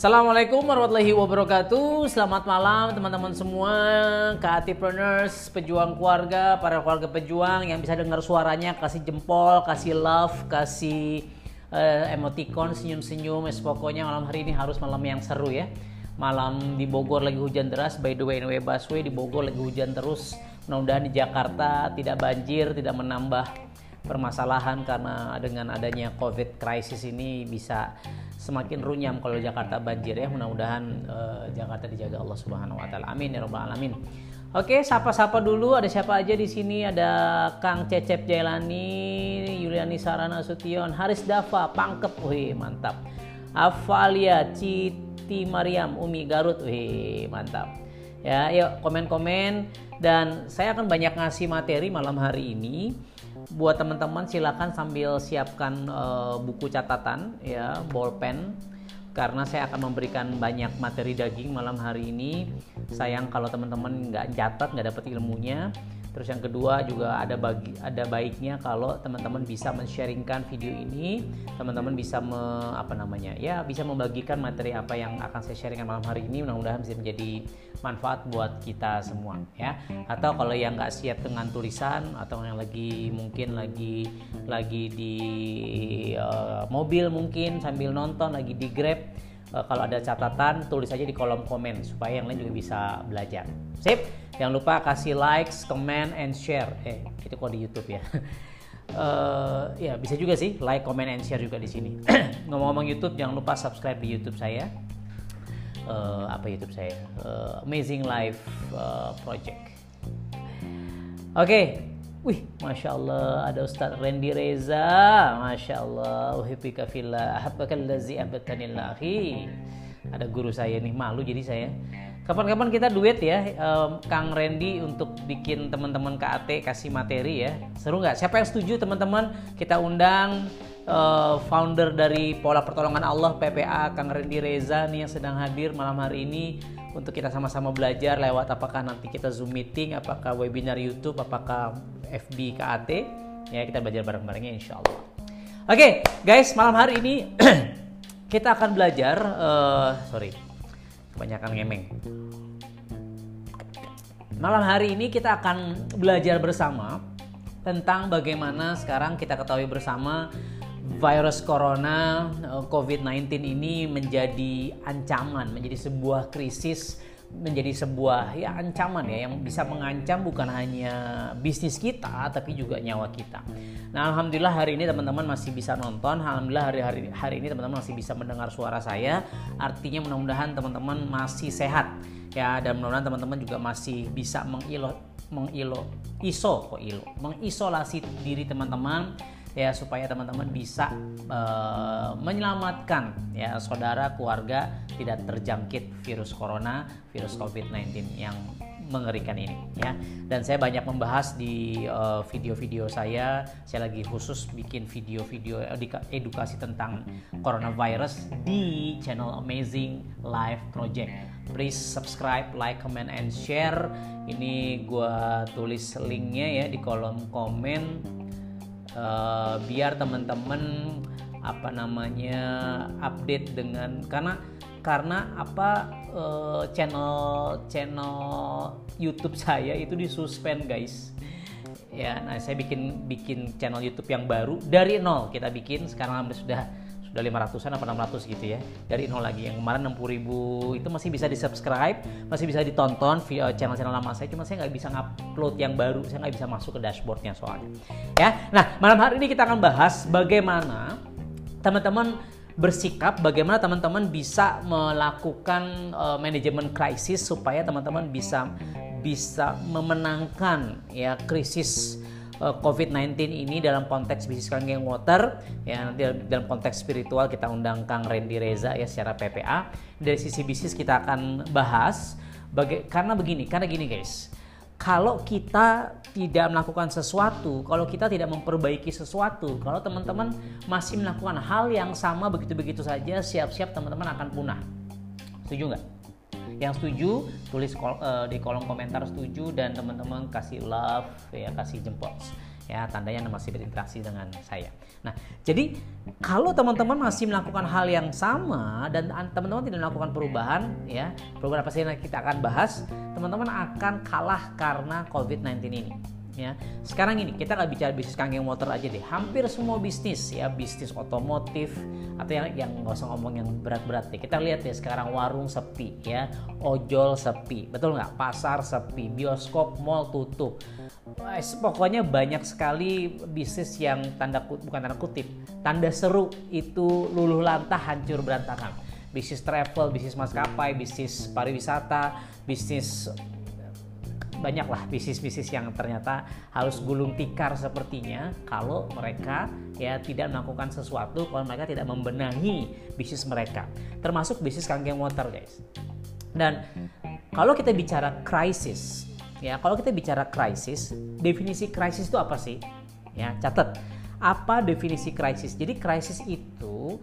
Assalamualaikum warahmatullahi wabarakatuh. Selamat malam teman-teman semua. KATipreneurs, pejuang keluarga Para keluarga pejuang yang bisa dengar suaranya Kasih jempol, kasih love, kasih uh, emoticon, senyum-senyum. Pokoknya malam hari ini harus malam yang seru ya. Malam di Bogor lagi hujan deras. By the way, anyway, Baswe di Bogor lagi hujan terus. Mudah-mudahan di Jakarta tidak banjir, tidak menambah permasalahan Karena dengan adanya COVID crisis ini bisa semakin runyam kalau Jakarta banjir ya. Mudah-mudahan uh, Jakarta dijaga Allah Subhanahu wa taala. Amin ya rabbal alamin. Oke, sapa-sapa dulu. Ada siapa aja di sini? Ada Kang Cecep Jailani, Yuliani Sarana Sution, Haris Dafa, Pangkep. Wih, mantap. Avalia, Citi Mariam, Umi Garut. Wih, mantap. Ya, yuk komen-komen dan saya akan banyak ngasih materi malam hari ini buat teman-teman silakan sambil siapkan uh, buku catatan ya bolpen. Karena saya akan memberikan banyak materi daging malam hari ini. Sayang kalau teman-teman nggak catat nggak dapat ilmunya Terus yang kedua juga ada bagi ada baiknya kalau teman-teman bisa men-sharingkan video ini, teman-teman bisa me, apa namanya? ya bisa membagikan materi apa yang akan saya sharingkan malam hari ini mudah-mudahan bisa menjadi manfaat buat kita semua ya. Atau kalau yang nggak siap dengan tulisan atau yang lagi mungkin lagi lagi di uh, mobil mungkin sambil nonton lagi di Grab uh, kalau ada catatan tulis aja di kolom komen supaya yang lain juga bisa belajar. Sip. Jangan lupa kasih likes, comment, and share. Eh, itu kok di YouTube ya. uh, ya bisa juga sih like, comment, and share juga di sini. Ngomong-ngomong YouTube, jangan lupa subscribe di YouTube saya. Uh, apa YouTube saya? Uh, Amazing Life Project. Oke, okay. Wih, Masya Allah, ada Ustadz Randy Reza. Masya Allah, uhibika fillah, ahabbakal lazi abadanillahi. Ada guru saya nih, malu jadi saya. Kapan-kapan kita duet ya, um, Kang Randy untuk bikin teman-teman KAT kasih materi ya. Seru nggak? Siapa yang setuju teman-teman? Kita undang uh, founder dari Pola Pertolongan Allah PPA, Kang Randy Reza nih yang sedang hadir malam hari ini untuk kita sama-sama belajar lewat apakah nanti kita Zoom meeting, apakah webinar YouTube, apakah FB KAT. Ya kita belajar bareng-barengnya insya Allah. Oke okay, guys, malam hari ini kita akan belajar, uh, sorry kebanyakan ngemeng. Malam hari ini kita akan belajar bersama tentang bagaimana sekarang kita ketahui bersama virus corona eh, COVID-19 ini menjadi ancaman, menjadi sebuah krisis menjadi sebuah ya ancaman ya yang bisa mengancam bukan hanya bisnis kita tapi juga nyawa kita. Nah, alhamdulillah hari ini teman-teman masih bisa nonton. Alhamdulillah hari hari hari ini teman-teman masih bisa mendengar suara saya. Artinya mudah-mudahan teman-teman masih sehat ya dan mudah-mudahan teman-teman juga masih bisa mengilo mengilo iso kok ilo mengisolasi diri teman-teman ya supaya teman-teman bisa uh, menyelamatkan ya saudara keluarga tidak terjangkit virus corona, virus COVID-19 yang mengerikan ini ya. Dan saya banyak membahas di eh, video-video uh, saya. Saya lagi khusus bikin video-video edukasi tentang coronavirus di channel Amazing Life Project. Please subscribe, like, comment, and share. Ini gue tulis linknya ya di kolom komen uh, biar teman-teman apa namanya update dengan karena karena apa uh, channel channel YouTube saya itu disuspend guys. Ya nah saya bikin bikin channel YouTube yang baru dari nol. Kita bikin sekarang sudah sudah 500-an apa 600 gitu ya. Dari nol lagi. Yang kemarin 60 ribu itu masih bisa di subscribe masih bisa ditonton channel-channel lama saya. Cuma saya nggak bisa ngupload yang baru. Saya nggak bisa masuk ke dashboardnya soalnya. Ya nah malam hari ini kita akan bahas bagaimana teman-teman bersikap bagaimana teman-teman bisa melakukan uh, manajemen krisis supaya teman-teman bisa bisa memenangkan ya krisis COVID-19 ini dalam konteks bisnis Kangen Water ya nanti dalam konteks spiritual kita undang Kang Randy Reza ya secara PPA dari sisi bisnis kita akan bahas baga- karena begini karena gini guys kalau kita tidak melakukan sesuatu, kalau kita tidak memperbaiki sesuatu, kalau teman-teman masih melakukan hal yang sama begitu-begitu saja, siap-siap teman-teman akan punah. Setuju nggak? Yang setuju tulis kol, uh, di kolom komentar setuju dan teman-teman kasih love ya kasih jempol ya tandanya Anda masih berinteraksi dengan saya. Nah, jadi kalau teman-teman masih melakukan hal yang sama dan teman-teman tidak melakukan perubahan ya, perubahan apa sih yang kita akan bahas, teman-teman akan kalah karena COVID-19 ini ya. Sekarang ini kita nggak bicara bisnis kangkeng motor aja deh. Hampir semua bisnis ya, bisnis otomotif atau yang yang nggak usah ngomong yang berat-berat deh. Kita lihat ya sekarang warung sepi ya, ojol sepi, betul nggak? Pasar sepi, bioskop, mall tutup. Pokoknya banyak sekali bisnis yang tanda bukan tanda kutip, tanda seru itu luluh lantah hancur berantakan. Bisnis travel, bisnis maskapai, bisnis pariwisata, bisnis banyaklah bisnis-bisnis yang ternyata harus gulung tikar sepertinya kalau mereka ya tidak melakukan sesuatu kalau mereka tidak membenahi bisnis mereka. Termasuk bisnis kangkeng motor guys. Dan kalau kita bicara krisis ya kalau kita bicara krisis definisi krisis itu apa sih? Ya catat. Apa definisi krisis? Jadi krisis itu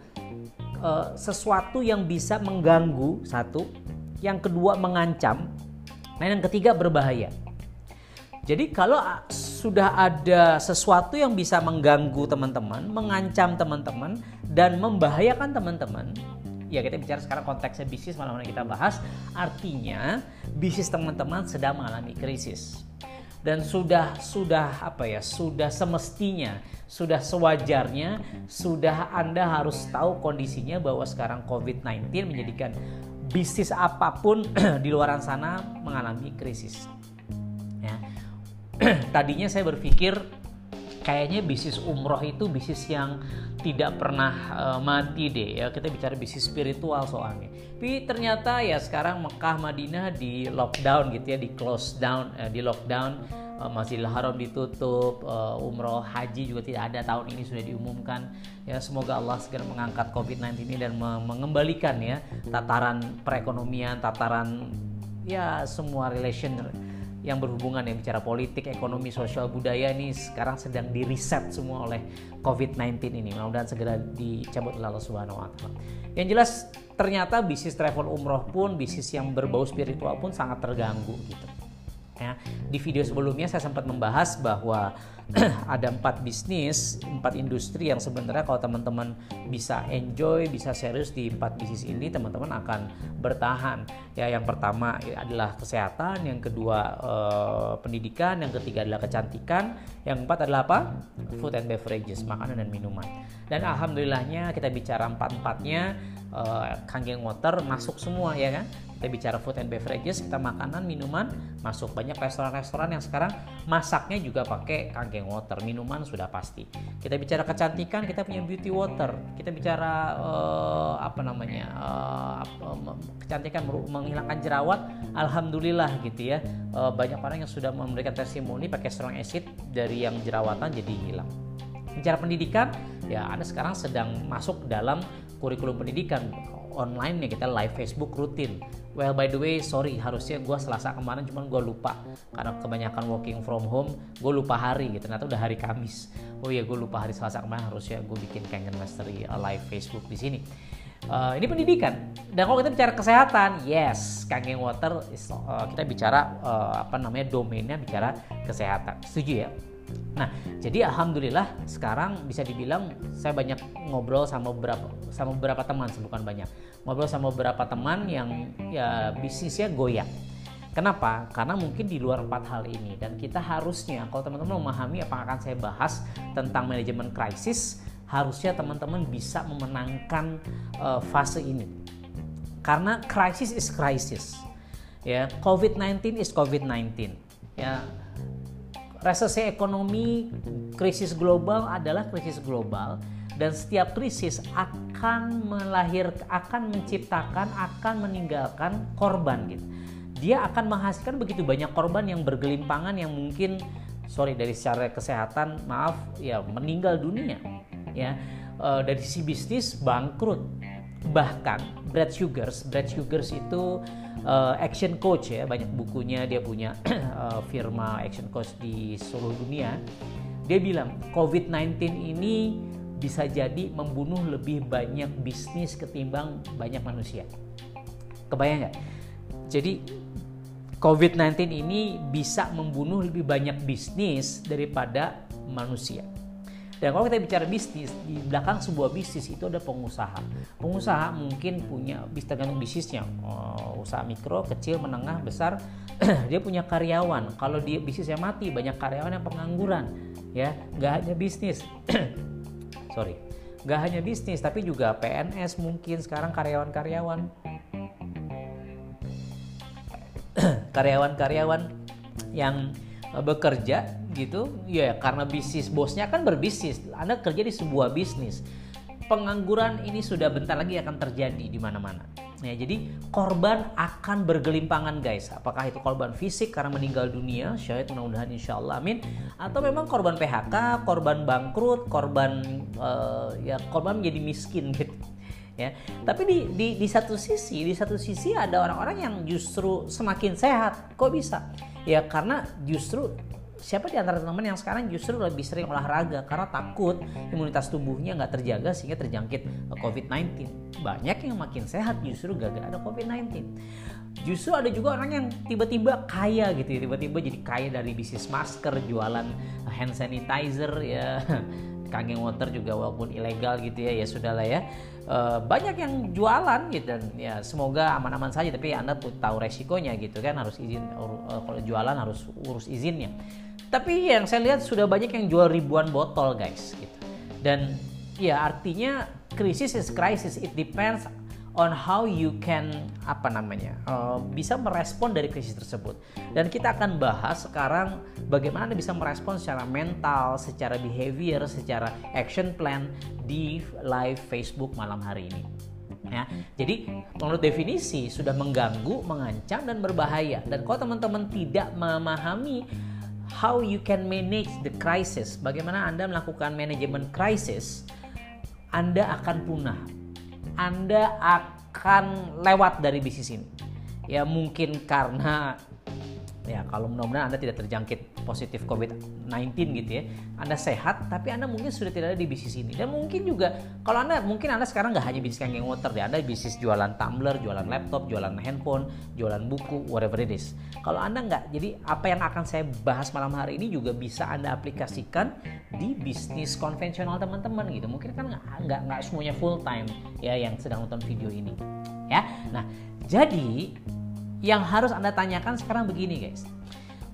uh, sesuatu yang bisa mengganggu satu. Yang kedua mengancam Nah yang ketiga berbahaya. Jadi kalau sudah ada sesuatu yang bisa mengganggu teman-teman, mengancam teman-teman, dan membahayakan teman-teman, ya kita bicara sekarang konteksnya bisnis malam ini kita bahas, artinya bisnis teman-teman sedang mengalami krisis. Dan sudah sudah apa ya, sudah semestinya, sudah sewajarnya, sudah Anda harus tahu kondisinya bahwa sekarang COVID-19 menjadikan bisnis apa pun di luar sana mengalami krisis. Ya. Tadinya saya berpikir kayaknya bisnis umroh itu bisnis yang tidak pernah uh, mati deh ya kita bicara bisnis spiritual soalnya tapi ternyata ya sekarang Mekah Madinah di lockdown gitu ya di close down uh, di lockdown uh, Masjidil Haram ditutup uh, umroh haji juga tidak ada tahun ini sudah diumumkan ya semoga Allah segera mengangkat COVID-19 ini dan mengembalikan ya tataran perekonomian tataran ya semua relation yang berhubungan yang bicara politik, ekonomi, sosial, budaya ini sekarang sedang di reset semua oleh COVID-19 ini. Mudah-mudahan segera dicabut oleh Allah Subhanahu wa taala. Yang jelas ternyata bisnis travel umroh pun bisnis yang berbau spiritual pun sangat terganggu gitu. Ya, di video sebelumnya saya sempat membahas bahwa ada empat bisnis, empat industri yang sebenarnya kalau teman-teman bisa enjoy, bisa serius di empat bisnis ini, teman-teman akan bertahan. Ya, yang pertama adalah kesehatan, yang kedua eh, pendidikan, yang ketiga adalah kecantikan, yang keempat adalah apa? Food and beverages, makanan dan minuman. Dan alhamdulillahnya kita bicara empat-empatnya, Kangen Water masuk semua ya kan? kita bicara food and beverages kita makanan minuman masuk. Banyak restoran-restoran yang sekarang masaknya juga pakai kangkeng water minuman sudah pasti. Kita bicara kecantikan kita punya beauty water. Kita bicara uh, apa namanya uh, kecantikan menghilangkan jerawat alhamdulillah gitu ya. Uh, banyak orang yang sudah memberikan testimoni pakai strong acid dari yang jerawatan jadi hilang. Bicara pendidikan ya Anda sekarang sedang masuk dalam kurikulum pendidikan online ya kita live Facebook rutin. Well by the way sorry harusnya gue selasa kemarin cuman gue lupa. Karena kebanyakan working from home gue lupa hari gitu. Ternyata udah hari Kamis. Oh iya gue lupa hari selasa kemarin harusnya gue bikin Kangen Mastery uh, live Facebook di sini. Uh, ini pendidikan. Dan kalau kita bicara kesehatan yes Kangen Water is, uh, kita bicara uh, apa namanya domainnya bicara kesehatan. Setuju ya Nah, jadi alhamdulillah sekarang bisa dibilang saya banyak ngobrol sama beberapa sama beberapa teman, bukan banyak ngobrol sama beberapa teman yang ya bisnisnya goyang. Kenapa? Karena mungkin di luar empat hal ini dan kita harusnya kalau teman-teman memahami apa yang akan saya bahas tentang manajemen krisis, harusnya teman-teman bisa memenangkan uh, fase ini. Karena krisis is krisis. Ya, COVID-19 is COVID-19. Ya, resesi ekonomi, krisis global adalah krisis global dan setiap krisis akan melahir akan menciptakan akan meninggalkan korban gitu. Dia akan menghasilkan begitu banyak korban yang bergelimpangan yang mungkin sorry dari secara kesehatan maaf ya meninggal dunia ya. E, dari sisi bisnis bangkrut. Bahkan Brad Sugars Brad Sugars itu uh, action coach ya banyak bukunya dia punya uh, firma action coach di seluruh dunia dia bilang COVID-19 ini bisa jadi membunuh lebih banyak bisnis ketimbang banyak manusia. Kebayang nggak? Jadi COVID-19 ini bisa membunuh lebih banyak bisnis daripada manusia. Dan kalau kita bicara bisnis, di belakang sebuah bisnis itu ada pengusaha. Pengusaha mungkin punya, bisa tergantung bisnisnya, oh, usaha mikro, kecil, menengah, besar. dia punya karyawan. Kalau dia bisnisnya mati, banyak karyawan yang pengangguran. Ya, nggak hanya bisnis. Sorry, nggak hanya bisnis, tapi juga PNS mungkin sekarang karyawan-karyawan. karyawan-karyawan yang Eh, bekerja gitu ya karena bisnis bosnya kan berbisnis Anda kerja di sebuah bisnis pengangguran ini sudah bentar lagi akan terjadi di mana-mana ya jadi korban akan bergelimpangan guys apakah itu korban fisik karena meninggal dunia syahid mudah-mudahan insya Allah amin atau memang korban PHK korban bangkrut korban uh, ya korban menjadi miskin gitu ya. Tapi di, di di satu sisi, di satu sisi ada orang-orang yang justru semakin sehat. Kok bisa? Ya karena justru siapa di antara teman-teman yang sekarang justru lebih sering olahraga karena takut imunitas tubuhnya nggak terjaga sehingga terjangkit COVID-19. Banyak yang makin sehat justru gak ada COVID-19. Justru ada juga orang yang tiba-tiba kaya gitu ya, tiba-tiba jadi kaya dari bisnis masker, jualan hand sanitizer ya, kangen water juga walaupun ilegal gitu ya, ya sudahlah ya uh, banyak yang jualan gitu dan ya semoga aman-aman saja tapi anda tahu resikonya gitu kan harus izin uh, kalau jualan harus urus izinnya tapi yang saya lihat sudah banyak yang jual ribuan botol guys gitu dan ya artinya krisis is crisis it depends on how you can apa namanya uh, bisa merespon dari krisis tersebut dan kita akan bahas sekarang bagaimana anda bisa merespon secara mental, secara behavior, secara action plan di live Facebook malam hari ini. Ya, jadi menurut definisi sudah mengganggu, mengancam dan berbahaya. Dan kalau teman-teman tidak memahami how you can manage the crisis, bagaimana Anda melakukan manajemen krisis, Anda akan punah anda akan lewat dari bisnis ini. Ya mungkin karena ya kalau mudah-mudahan Anda tidak terjangkit positif COVID-19 gitu ya. Anda sehat tapi Anda mungkin sudah tidak ada di bisnis ini. Dan mungkin juga kalau Anda mungkin Anda sekarang nggak hanya bisnis kangen water deh, Anda bisnis jualan tumbler, jualan laptop, jualan handphone, jualan buku, whatever it is. Kalau Anda nggak, jadi apa yang akan saya bahas malam hari ini juga bisa Anda aplikasikan di bisnis konvensional teman-teman gitu. Mungkin kan nggak nggak semuanya full time ya yang sedang nonton video ini. Ya. Nah, jadi yang harus Anda tanyakan sekarang begini guys.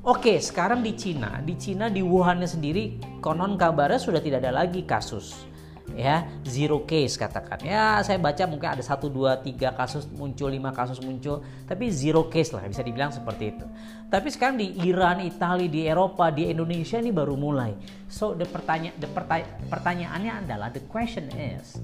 Oke, sekarang di Cina, di Cina di Wuhan sendiri konon kabarnya sudah tidak ada lagi kasus ya. Zero case katakan. Ya saya baca mungkin ada satu dua tiga kasus muncul lima kasus muncul. Tapi zero case lah bisa dibilang seperti itu. Tapi sekarang di Iran Italia di Eropa di Indonesia ini baru mulai. So the pertanya the pertanya pertanyaannya adalah the question is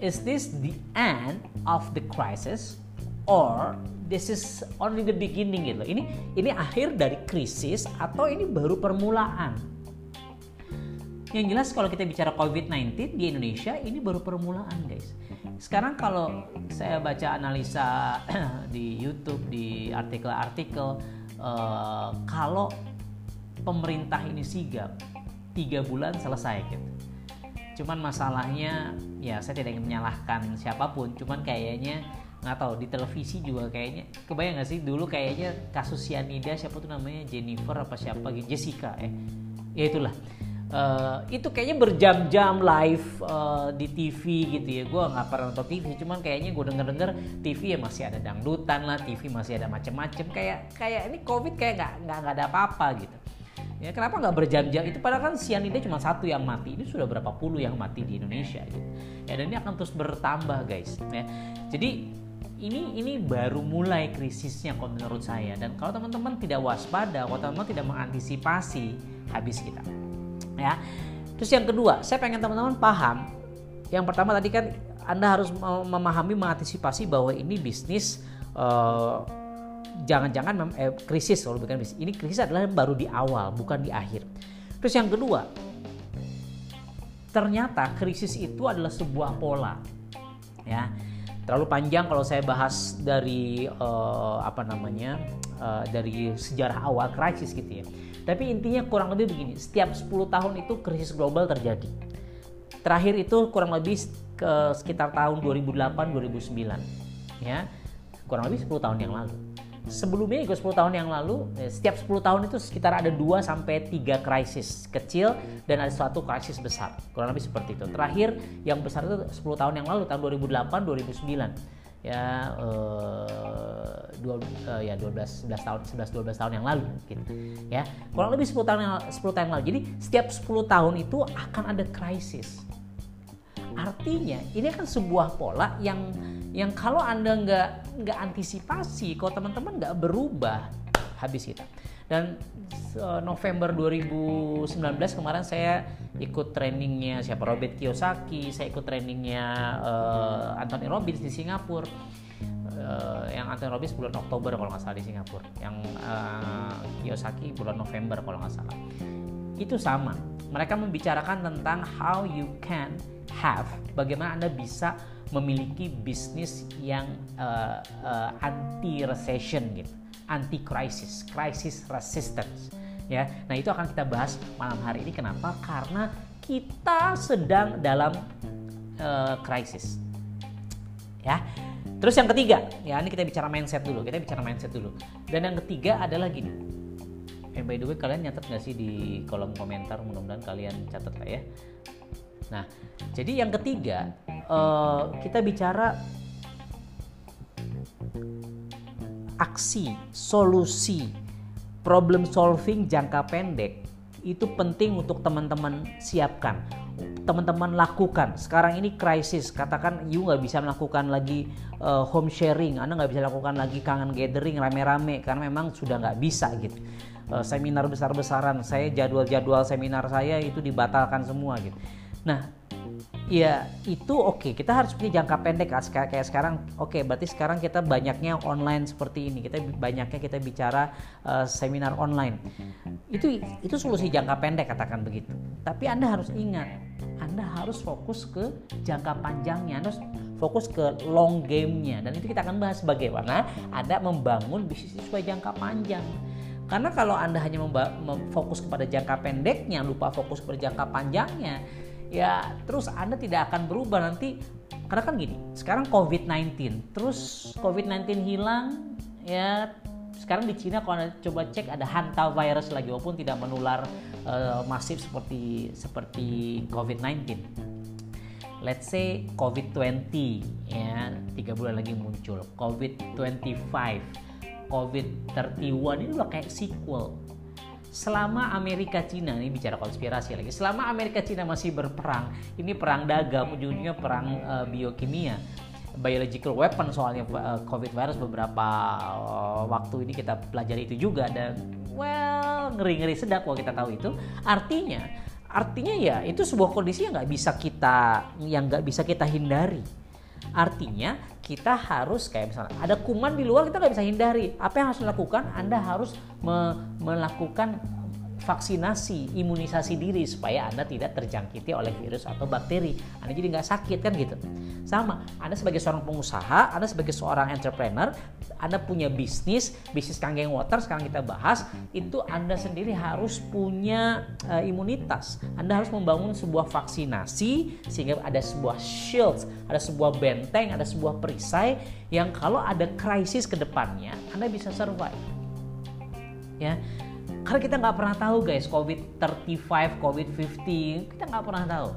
is this the end of the crisis or this is only the beginning gitu. Ini ini akhir dari krisis atau ini baru permulaan. Yang jelas kalau kita bicara COVID-19 di Indonesia ini baru permulaan guys. Sekarang kalau saya baca analisa di YouTube di artikel-artikel uh, kalau pemerintah ini sigap tiga bulan selesai gitu. Cuman masalahnya ya saya tidak ingin menyalahkan siapa pun, cuman kayaknya nggak tahu di televisi juga kayaknya. Kebayang nggak sih dulu kayaknya kasus Sianida siapa tuh namanya? Jennifer apa siapa gitu Jessica eh. Ya itulah. Uh, itu kayaknya berjam-jam live uh, di TV gitu ya. Gue nggak pernah nonton TV cuman kayaknya gue denger denger TV ya masih ada dangdutan lah TV masih ada macem-macem. Kayak kayak ini covid kayak nggak nggak nggak ada apa-apa gitu. Ya kenapa nggak berjam-jam? Itu padahal kan sianida cuma satu yang mati. Ini sudah berapa puluh yang mati di Indonesia gitu. Ya dan ini akan terus bertambah guys. Ya. Jadi ini ini baru mulai krisisnya kalau menurut saya. Dan kalau teman-teman tidak waspada kalau teman-teman tidak mengantisipasi habis kita. Ya. Terus yang kedua saya pengen teman-teman paham. Yang pertama tadi kan anda harus memahami mengantisipasi bahwa ini bisnis uh, jangan-jangan eh, krisis kalau bukan bisnis. Ini krisis adalah baru di awal bukan di akhir. Terus yang kedua ternyata krisis itu adalah sebuah pola. Ya terlalu panjang kalau saya bahas dari uh, apa namanya uh, dari sejarah awal krisis gitu ya. Tapi intinya kurang lebih begini, setiap 10 tahun itu krisis global terjadi. Terakhir itu kurang lebih ke sekitar tahun 2008 2009 ya. Kurang lebih 10 tahun yang lalu. Sebelumnya juga 10 tahun yang lalu eh, setiap 10 tahun itu sekitar ada 2 sampai 3 krisis kecil dan ada satu krisis besar. Kurang lebih seperti itu. Terakhir yang besar itu 10 tahun yang lalu tahun 2008 2009 ya uh, dua uh, ya 12 11 tahun 11 12 tahun yang lalu gitu ya kurang lebih 10 tahun yang 10 tahun yang lalu. Jadi setiap 10 tahun itu akan ada krisis. Artinya ini kan sebuah pola yang yang kalau anda nggak nggak antisipasi kalau teman-teman nggak berubah habis kita. Dan November 2019 kemarin saya ikut trainingnya siapa? Robert Kiyosaki saya ikut trainingnya uh, Anthony Robbins di Singapura. Uh, yang Anthony Robbins bulan Oktober kalau nggak salah di Singapura. Yang uh, Kiyosaki bulan November kalau nggak salah. Itu sama. Mereka membicarakan tentang how you can have bagaimana anda bisa memiliki bisnis yang uh, uh, anti recession gitu anti crisis crisis resistance ya. Nah, itu akan kita bahas malam hari ini kenapa? Karena kita sedang dalam uh. Ya. Terus yang ketiga, ya ini kita bicara mindset dulu. Kita bicara mindset dulu. Dan yang ketiga adalah gini. Eh by the way kalian nyatet gak sih di kolom komentar? Mudah-mudahan kalian catat lah ya. Nah, jadi yang ketiga uh, kita bicara aksi, solusi problem solving jangka pendek. Itu penting untuk teman-teman siapkan teman-teman lakukan. Sekarang ini krisis katakan you nggak bisa melakukan lagi uh, home sharing anda nggak bisa lakukan lagi kangen gathering rame-rame karena memang sudah nggak bisa gitu. Uh, seminar besar-besaran saya jadwal-jadwal seminar saya itu dibatalkan semua gitu. Nah ya itu oke. Okay. kita harus punya jangka pendek kayak sekarang oke okay, berarti sekarang kita banyaknya online seperti ini. Kita banyaknya kita bicara uh, seminar online. Itu itu solusi jangka pendek katakan begitu. Tapi anda harus ingat anda harus fokus ke jangka panjangnya. Anda harus fokus ke long game-nya. Dan itu kita akan bahas bagaimana anda membangun bisnis sesuai jangka panjang. Karena kalau anda hanya fokus kepada jangka pendeknya lupa fokus pada jangka panjangnya ya terus Anda tidak akan berubah nanti. Karena kan gini, sekarang COVID-19, terus COVID-19 hilang ya. Sekarang di Cina kalau anda coba cek ada hanta virus lagi walaupun tidak menular uh, masif seperti seperti COVID-19. Let's say COVID-20 ya tiga bulan lagi muncul, COVID-25, COVID-31 ini udah kayak sequel selama Amerika Cina ini bicara konspirasi lagi. Selama Amerika Cina masih berperang ini perang dagang ujungnya perang uh, biokimia biological weapon soalnya uh, covid virus beberapa uh, waktu ini kita pelajari itu juga dan well ngeri-ngeri sedap kalau kita tahu itu. Artinya artinya ya itu sebuah kondisi yang nggak bisa kita yang nggak bisa kita hindari artinya kita harus kayak misalnya ada kuman di luar kita nggak bisa hindari. Apa yang harus dilakukan? Anda harus me melakukan vaksinasi, imunisasi diri supaya Anda tidak terjangkiti oleh virus atau bakteri. Anda jadi nggak sakit kan gitu. Sama, Anda sebagai seorang pengusaha, Anda sebagai seorang entrepreneur, Anda punya bisnis, bisnis kanggeng water sekarang kita bahas, itu Anda sendiri harus punya uh, imunitas. Anda harus membangun sebuah vaksinasi sehingga ada sebuah shield, ada sebuah benteng, ada sebuah perisai yang kalau ada krisis ke depannya, Anda bisa survive. Ya, karena kita nggak pernah tahu guys, COVID 35, COVID 50, kita nggak pernah tahu.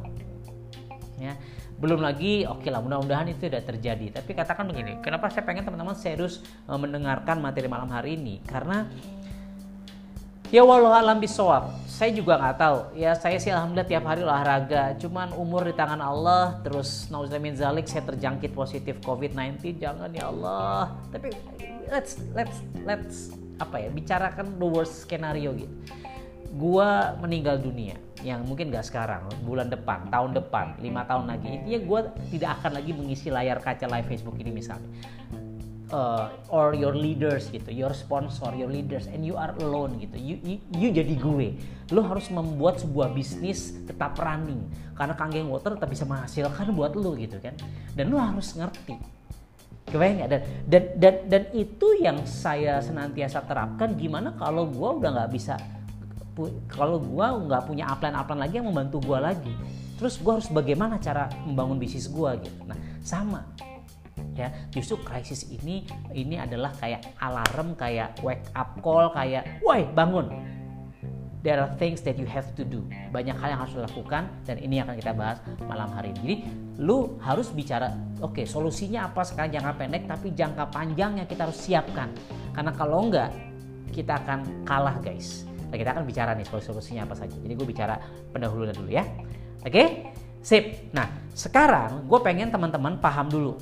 Ya, belum lagi, oke okay lah, mudah-mudahan itu tidak terjadi. Tapi katakan begini, kenapa saya pengen teman-teman serius uh, mendengarkan materi malam hari ini? Karena ya walau alam bisawab, saya juga nggak tahu. Ya saya sih alhamdulillah tiap hari olahraga. Cuman umur di tangan Allah, terus nauzubillah zalik saya terjangkit positif COVID-19. Jangan ya Allah. Tapi let's let's let's apa ya bicarakan the worst skenario gitu. Gua meninggal dunia yang mungkin gak sekarang bulan depan tahun depan lima tahun lagi intinya gue tidak akan lagi mengisi layar kaca live Facebook ini misalnya. Uh, or your leaders gitu your sponsor your leaders and you are alone gitu. You, you, you jadi gue. Lo harus membuat sebuah bisnis tetap running. Karena kangen water tetap bisa menghasilkan buat lo gitu kan. Dan lo harus ngerti Kebayang ya? Dan, dan, dan, dan itu yang saya senantiasa terapkan gimana kalau gue udah nggak bisa kalau gue nggak punya upline-upline lagi yang membantu gue lagi. Terus gue harus bagaimana cara membangun bisnis gue gitu. Nah sama. Ya justru krisis ini ini adalah kayak alarm kayak wake up call kayak woi bangun there are things that you have to do. Banyak hal yang harus dilakukan dan ini akan kita bahas malam hari ini. Jadi lu harus bicara oke okay, solusinya apa sekarang jangka pendek tapi jangka panjangnya kita harus siapkan. Karena kalau enggak kita akan kalah guys. Nah, kita akan bicara nih solusinya apa saja. Jadi gue bicara pendahuluan dulu ya. Oke? Okay? sip. Nah sekarang gue pengen teman-teman paham dulu.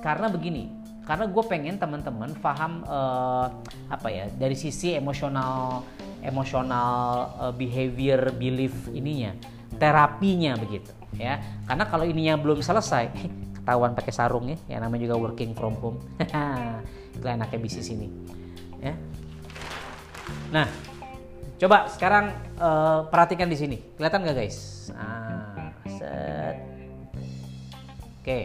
Karena begini karena gue pengen teman-teman paham uh, apa ya dari sisi emosional emosional uh, behavior belief ininya terapinya begitu ya. Karena kalau ininya belum selesai ketahuan pakai sarung ya yang namanya juga working from home. Itu enaknya bisnis ini ya. Nah coba sekarang uh, perhatikan di sini. Kelihatan gak guys? Nah set. Oke. Okay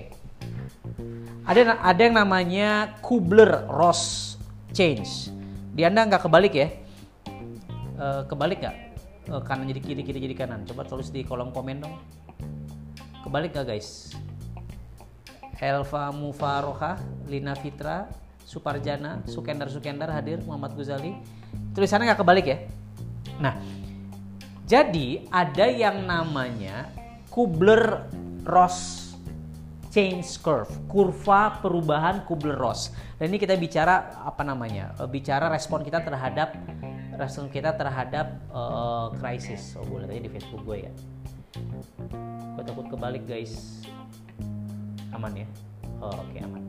ada ada yang namanya Kubler Ross change. Di Anda nggak kebalik ya? E, kebalik nggak? E, kanan jadi kiri, kiri jadi kanan. Coba tulis di kolom komen dong. Kebalik nggak guys? Elva Mufaroha, Lina Fitra, Suparjana, Sukendar Sukendar hadir, Muhammad Guzali. Tulisannya nggak kebalik ya? Nah, jadi ada yang namanya Kubler Ross change curve, kurva perubahan Kubler-Ross. Dan ini kita bicara apa namanya? Eh, bicara respon kita terhadap respon kita terhadap uh, krisis. Oh, boleh tadi di Facebook gue ya. Gue takut kebalik guys. Aman ya? Oh, oke okay, aman.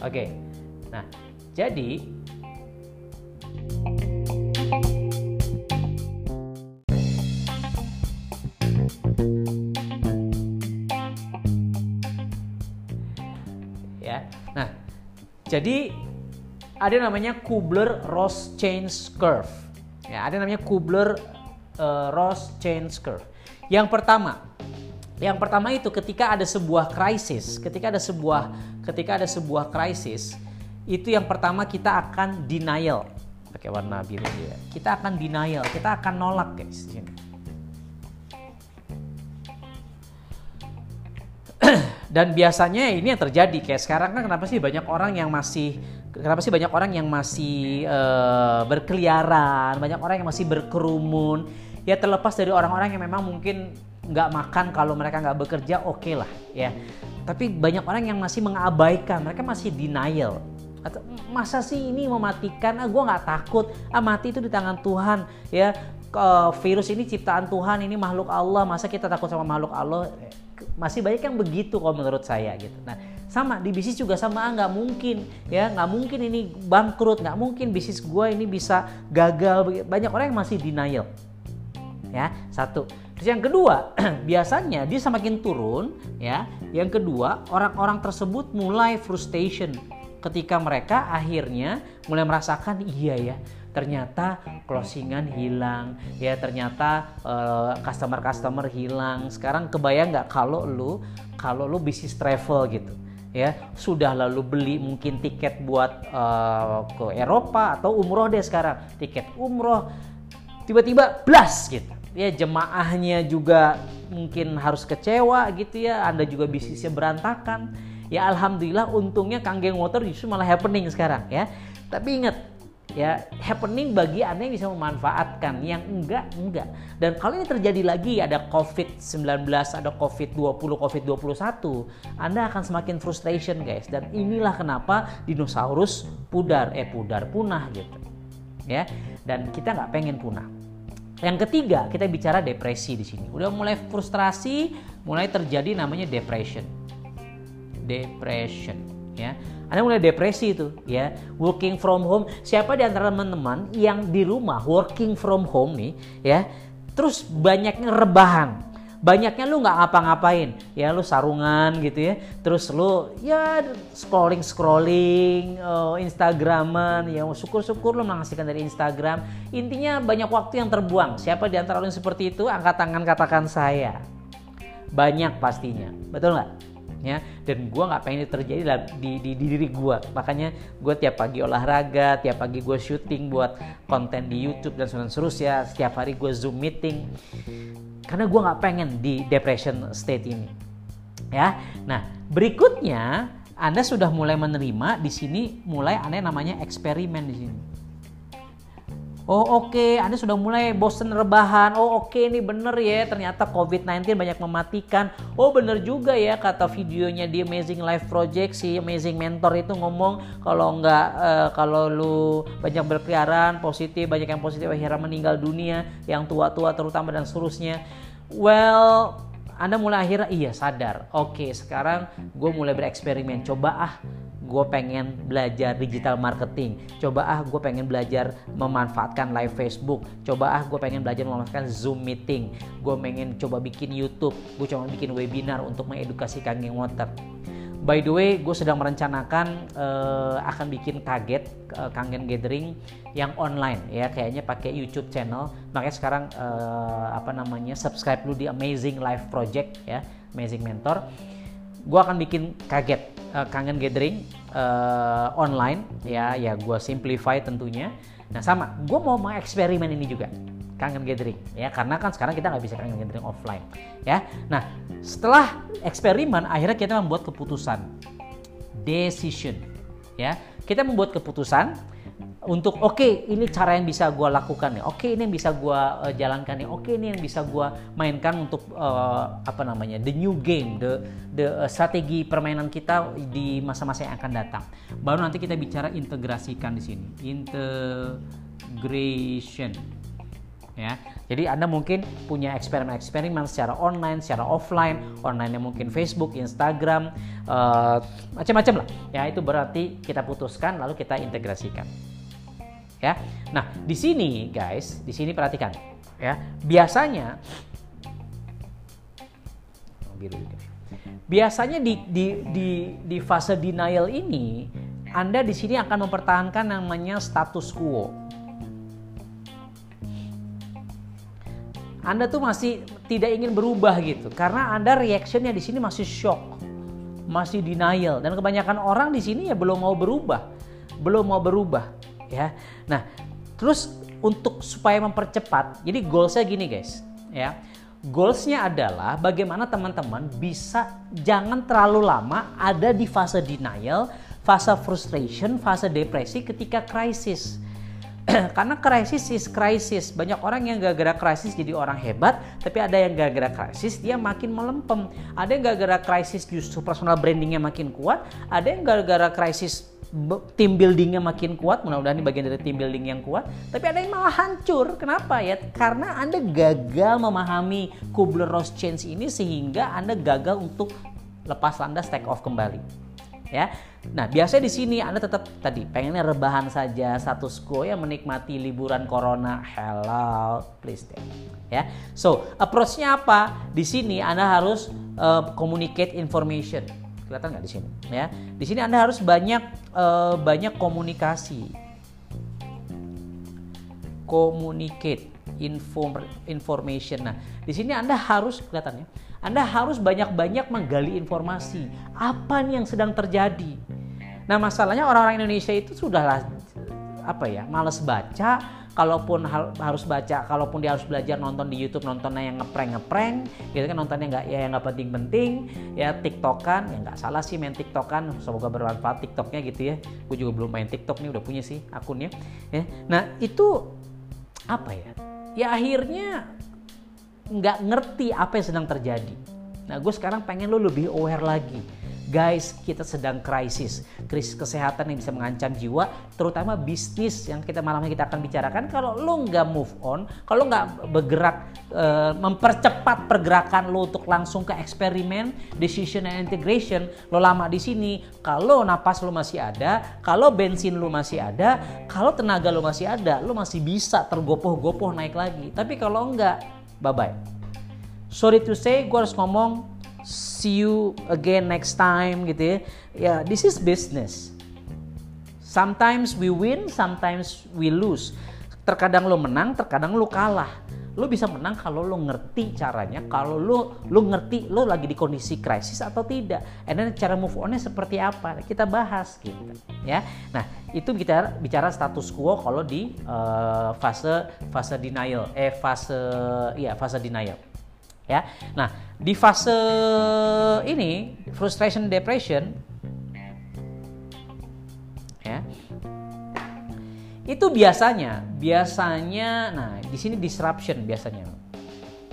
Oke. Okay. Nah, jadi Jadi ada namanya Kubler-Ross change curve. Ya, ada namanya Kubler-Ross uh, change curve. Yang pertama, yang pertama itu ketika ada sebuah krisis, ketika ada sebuah ketika ada sebuah krisis, itu yang pertama kita akan denial. Pakai warna biru ya. Kita akan denial, kita akan nolak guys. Dan biasanya ini yang terjadi kayak sekarang kan kenapa sih banyak orang yang masih kenapa sih banyak orang yang masih uh, berkeliaran, banyak orang yang masih berkerumun. Ya terlepas dari orang-orang yang memang mungkin nggak makan kalau mereka nggak bekerja oke okay lah ya. Tapi banyak orang yang masih mengabaikan, mereka masih denial. Atau, masa sih ini mematikan? Ah, gue nggak takut. Ah mati itu di tangan Tuhan ya. Virus ini ciptaan Tuhan, ini makhluk Allah. Masa kita takut sama makhluk Allah? Masih banyak yang begitu kalau menurut saya gitu. Nah sama di bisnis juga sama nggak mungkin ya nggak mungkin ini bangkrut nggak mungkin bisnis gue ini bisa gagal banyak orang yang masih denial ya satu terus yang kedua biasanya dia semakin turun ya yang kedua orang-orang tersebut mulai frustration ketika mereka akhirnya mulai merasakan iya ya ternyata closingan hilang. Ya ternyata uh, eh, customer customer hilang. Sekarang kebayang nggak kalau lu kalau lu bisnis travel gitu ya sudah lalu beli mungkin tiket buat uh, ke Eropa atau umroh deh sekarang. Tiket umroh tiba-tiba blas gitu. Ya jemaahnya juga mungkin harus kecewa gitu ya. Anda juga bisnisnya berantakan. Ya alhamdulillah untungnya Kanggeng Water justru malah happening sekarang ya. Tapi ingat ya happening bagi anda yang bisa memanfaatkan yang enggak enggak. Dan kalau ini terjadi lagi ada covid-19 ada covid-20 covid-21 anda akan semakin frustration guys. Dan inilah kenapa dinosaurus pudar eh pudar punah gitu. Ya dan kita nggak pengen punah. Yang ketiga kita bicara depresi di sini. Udah mulai frustrasi mulai terjadi namanya depression. Depression ya anda mulai depresi itu ya. Working from home. Siapa di antara teman-teman yang di rumah working from home nih ya. Terus banyaknya rebahan. Banyaknya lu nggak ngapa-ngapain, ya lu sarungan gitu ya. Terus lu ya scrolling scrolling, uh, Instagraman, ya syukur-syukur lu menghasilkan dari Instagram. Intinya banyak waktu yang terbuang. Siapa di antara lu yang seperti itu? Angkat tangan katakan saya. Banyak pastinya, betul nggak? Dan gue nggak pengen itu terjadi di, di, di diri gue makanya gue tiap pagi olahraga tiap pagi gue syuting buat konten di YouTube dan seterusnya setiap hari gue zoom meeting. Karena gue nggak pengen di depression state ini. Ya nah berikutnya anda sudah mulai menerima di sini mulai Anda namanya eksperimen di sini. Oh oke, okay. Anda sudah mulai bosen rebahan. Oh oke, okay, ini bener ya. Ternyata COVID-19 banyak mematikan. Oh bener juga ya kata videonya di Amazing Life Project si Amazing Mentor itu ngomong kalau nggak uh, kalau lu banyak berkeliaran positif, banyak yang positif akhirnya meninggal dunia, yang tua-tua terutama dan seterusnya. Well, anda mulai akhirnya iya sadar. Oke, sekarang gue mulai bereksperimen. Coba ah gue pengen belajar digital marketing. Coba ah gue pengen belajar memanfaatkan live Facebook. Coba ah gue pengen belajar memanfaatkan Zoom meeting. Gue pengen coba bikin YouTube. Gue coba bikin webinar untuk mengedukasi Kangeng Water By the way, gue sedang merencanakan uh, akan bikin kaget uh, Kangen Gathering yang online ya, kayaknya pakai YouTube channel. Makanya sekarang uh, apa namanya subscribe dulu di Amazing Life Project ya, Amazing Mentor. Gue akan bikin kaget uh, Kangen Gathering uh, online ya ya gue simplify tentunya. Nah sama gue mau mengeksperimen ini juga kangen gathering ya karena kan sekarang kita nggak bisa kangen gathering offline ya. Nah setelah eksperimen akhirnya kita membuat keputusan decision ya. Kita membuat keputusan untuk oke okay, ini cara yang bisa gue lakukan nih, oke okay, ini yang bisa gue uh, jalankan nih, oke okay, ini yang bisa gue mainkan untuk uh, apa namanya the new game, the the uh, strategi permainan kita di masa-masa yang akan datang. Baru nanti kita bicara integrasikan di sini, integration. Ya, jadi anda mungkin punya eksperimen-eksperimen secara online, secara offline, online yang mungkin Facebook, Instagram, uh, macam-macam lah. Ya itu berarti kita putuskan lalu kita integrasikan ya. Nah, di sini guys, di sini perhatikan ya. Biasanya oh, Biasanya di di di di fase denial ini Anda di sini akan mempertahankan namanya status quo. Anda tuh masih tidak ingin berubah gitu karena Anda reactionnya di sini masih shock, masih denial dan kebanyakan orang di sini ya belum mau berubah, belum mau berubah ya. Nah, terus untuk supaya mempercepat, jadi goalsnya gini guys, ya. Goalsnya adalah bagaimana teman-teman bisa jangan terlalu lama ada di fase denial, fase frustration, fase depresi ketika krisis. Karena krisis is krisis. Banyak orang yang gara-gara krisis jadi orang hebat, tapi ada yang gara-gara krisis dia makin melempem. Ada yang gara-gara krisis justru personal brandingnya makin kuat, ada yang gara-gara krisis tim buildingnya makin kuat, mudah-mudahan ini bagian dari tim building yang kuat, tapi ada yang malah hancur. Kenapa ya? Karena Anda gagal memahami Kubler-Ross change ini sehingga Anda gagal untuk lepas landas take off kembali. Ya. Nah, biasanya di sini Anda tetap tadi pengennya rebahan saja, status quo ya menikmati liburan corona. Hello, please deh. Ya. So, approach-nya apa? Di sini Anda harus uh, communicate information kelihatan nggak di sini? Ya di sini anda harus banyak uh, banyak komunikasi. Communicate inform information. Nah di sini anda harus kelihatan ya anda harus banyak-banyak menggali informasi. Apa yang sedang terjadi? Nah masalahnya orang-orang Indonesia itu sudahlah apa ya males baca kalaupun harus baca kalaupun dia harus belajar nonton di YouTube nontonnya yang ngeprank ngeprank gitu kan nontonnya nggak ya yang nggak penting-penting ya tiktokan ya nggak salah sih main tiktokan semoga bermanfaat tiktoknya gitu ya. Gue juga belum main tiktok nih udah punya sih akunnya ya. Nah itu apa ya? Ya akhirnya nggak ngerti apa yang sedang terjadi. Nah gue sekarang pengen lo lebih aware lagi Guys, kita sedang krisis, krisis kesehatan yang bisa mengancam jiwa, terutama bisnis yang kita malam ini kita akan bicarakan. Kalau lo nggak move on, kalau nggak bergerak, e, mempercepat pergerakan lo untuk langsung ke eksperimen, decision and integration, lo lama di sini. Kalau napas lo masih ada, kalau bensin lo masih ada, kalau tenaga lo masih ada, lo masih bisa tergopoh-gopoh naik lagi. Tapi kalau enggak, bye-bye. Sorry to say, gue harus ngomong see you again next time gitu ya. Ya, this is business. Sometimes we win, sometimes we lose. Terkadang lo menang, terkadang lo kalah. Lo bisa menang kalau lo ngerti caranya, kalau lo lo ngerti lo lagi di kondisi krisis atau tidak. And then cara move onnya seperti apa? Kita bahas gitu, ya. Nah, itu kita bicara status quo kalau di uh, fase fase denial, eh fase iya fase denial. Ya. Nah, di fase ini frustration depression ya. Itu biasanya, biasanya nah di sini disruption biasanya.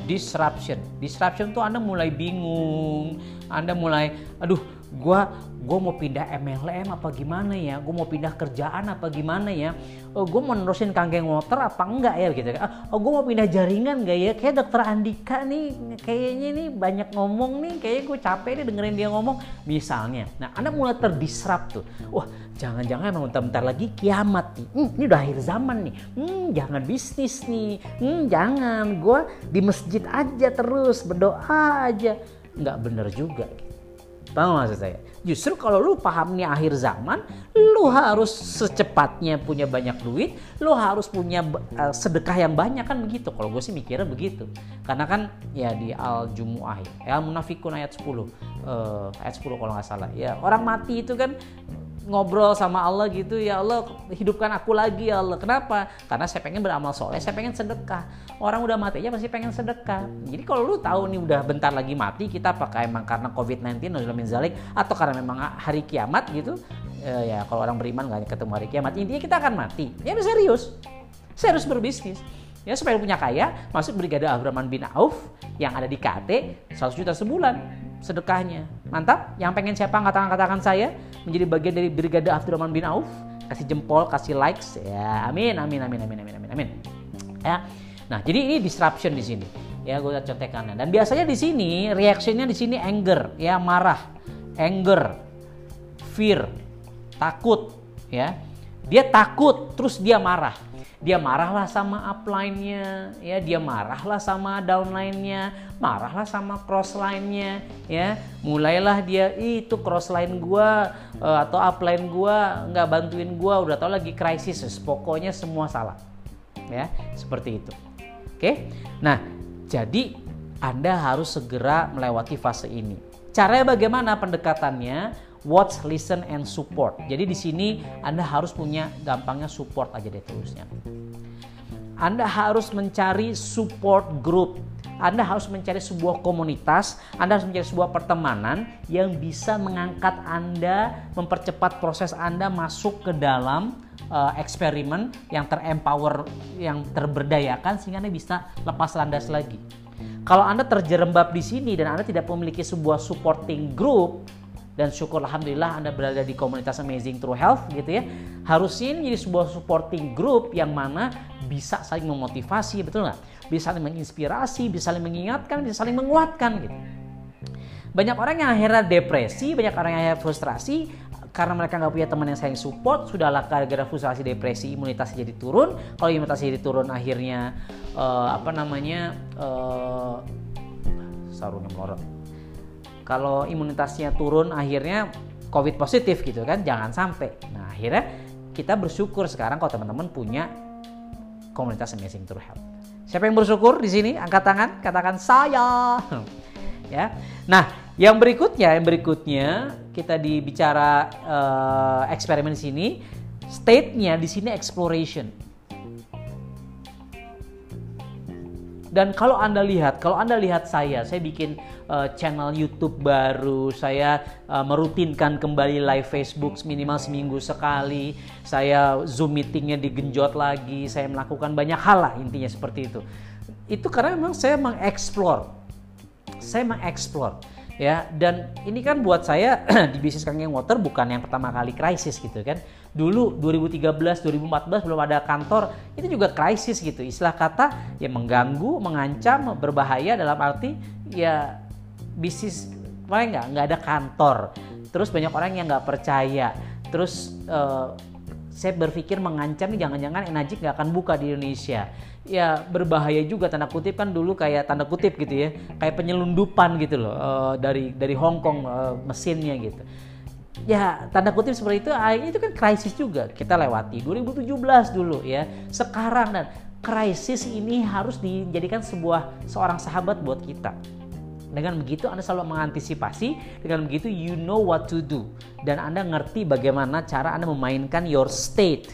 Disruption. Disruption tuh Anda mulai bingung, Anda mulai aduh, gua gue mau pindah MLM apa gimana ya? Gue mau pindah kerjaan apa gimana ya? Oh, gue mau nerusin kangen motor apa enggak ya? Gitu oh, gue mau pindah jaringan gak ya? Kayak dokter Andika nih kayaknya nih banyak ngomong nih kayaknya gue capek nih dengerin dia ngomong. Misalnya nah anda mulai terdisrupt tuh. Wah jangan-jangan emang bentar-bentar lagi kiamat nih. Hmm, ini udah akhir zaman nih. Hmm, jangan bisnis nih. Hmm, jangan. Gue di masjid aja terus berdoa aja. Nggak bener juga Paham maksud saya? Justru kalau lu paham nih akhir zaman, lu harus secepatnya punya banyak duit, lu harus punya uh, sedekah yang banyak kan begitu. Kalau gue sih mikirnya begitu. Karena kan ya di Al Jumuah ya, Al Munafikun ayat 10, uh, eh, ayat 10 kalau nggak salah. Ya orang mati itu kan ngobrol sama Allah gitu ya Allah hidupkan aku lagi ya Allah kenapa karena saya pengen beramal soleh saya pengen sedekah orang udah mati aja pasti pengen sedekah jadi kalau lu tahu nih udah bentar lagi mati kita apakah emang karena COVID-19 zalik atau karena memang hari kiamat gitu e, ya kalau orang beriman nggak ketemu hari kiamat intinya kita akan mati ya udah serius saya harus berbisnis ya supaya punya kaya masuk Brigade Abdurrahman bin Auf yang ada di KT 100 juta sebulan sedekahnya. Mantap? Yang pengen siapa katakan-katakan saya menjadi bagian dari Brigade Abdurrahman bin Auf? Kasih jempol, kasih likes. Ya, amin, amin, amin, amin, amin, amin, amin. Ya. Nah, jadi ini disruption di sini. Ya, gue lihat contekannya. Dan biasanya di sini reaksinya di sini anger, ya marah, anger, fear, takut, ya. Dia takut, terus dia marah dia marahlah sama upline-nya, ya, dia marahlah sama downline-nya, marahlah sama crossline-nya, ya. Mulailah dia itu crossline gua uh, atau upline gua nggak bantuin gua, udah tau lagi krisis, pokoknya semua salah. Ya, seperti itu. Oke. Nah, jadi Anda harus segera melewati fase ini. Caranya bagaimana pendekatannya? Watch, listen, and support. Jadi di sini Anda harus punya gampangnya support aja deh terusnya. Anda harus mencari support group. Anda harus mencari sebuah komunitas, Anda harus mencari sebuah pertemanan yang bisa mengangkat Anda, mempercepat proses Anda masuk ke dalam uh, eksperimen yang terempower, yang terberdayakan sehingga Anda bisa lepas landas lagi. Kalau Anda terjerembab di sini dan Anda tidak memiliki sebuah supporting group, dan syukur alhamdulillah Anda berada di komunitas Amazing True Health gitu ya. Harusnya ini jadi sebuah supporting group yang mana bisa saling memotivasi, betul nggak? Bisa saling menginspirasi, bisa saling mengingatkan, bisa saling menguatkan gitu. Banyak orang yang akhirnya depresi, banyak orang yang akhirnya frustrasi karena mereka nggak punya teman yang saling support, sudahlah gara-gara frustrasi depresi imunitasnya jadi turun. Kalau imunitasnya jadi turun akhirnya uh, apa namanya uh, sarungnya melorot kalau imunitasnya turun akhirnya COVID positif gitu kan jangan sampai. Nah akhirnya kita bersyukur sekarang kalau teman-teman punya komunitas Amazing True Health. Siapa yang bersyukur di sini? Angkat tangan katakan saya. Ya. Nah yang berikutnya yang berikutnya kita dibicara uh, eksperimen sini. State-nya di sini exploration. Dan kalau anda lihat kalau anda lihat saya saya bikin uh, channel YouTube baru, saya uh, merutinkan kembali live Facebook minimal seminggu sekali, saya Zoom meetingnya digenjot lagi, saya melakukan banyak hal lah intinya seperti itu. Itu karena memang saya mengeksplor, saya mengeksplor ya. Dan ini kan buat saya di bisnis Kangeng Water bukan yang pertama kali krisis gitu kan. Dulu 2013 2014 belum ada kantor itu juga krisis gitu. Istilah kata ya mengganggu mengancam berbahaya dalam arti ya bisnis paling nggak nggak ada kantor. Terus banyak orang yang nggak percaya. Terus uh, saya berpikir mengancam jangan-jangan Enajik nggak akan buka di Indonesia. Ya berbahaya juga tanda kutip kan dulu kayak tanda kutip gitu ya kayak penyelundupan gitu loh uh, dari dari Hong Kong uh, mesinnya gitu. Ya tanda kutip seperti itu ah, itu kan krisis juga. Kita lewati 2017 dulu ya sekarang dan krisis ini harus dijadikan sebuah seorang sahabat buat kita dengan begitu Anda selalu mengantisipasi, dengan begitu you know what to do dan Anda ngerti bagaimana cara Anda memainkan your state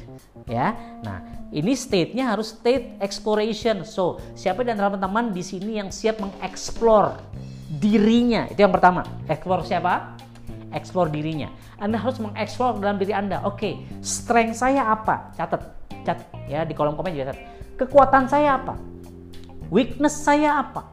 ya. Nah, Ini state-nya harus state exploration. So, siapa dan teman-teman di sini yang siap mengeksplor dirinya? Itu yang pertama. Explore siapa? Explore dirinya. Anda harus mengeksplor dalam diri Anda. Oke, okay, strength saya apa? Catat, catat ya di kolom komen juga catat. Kekuatan saya apa? Weakness saya apa?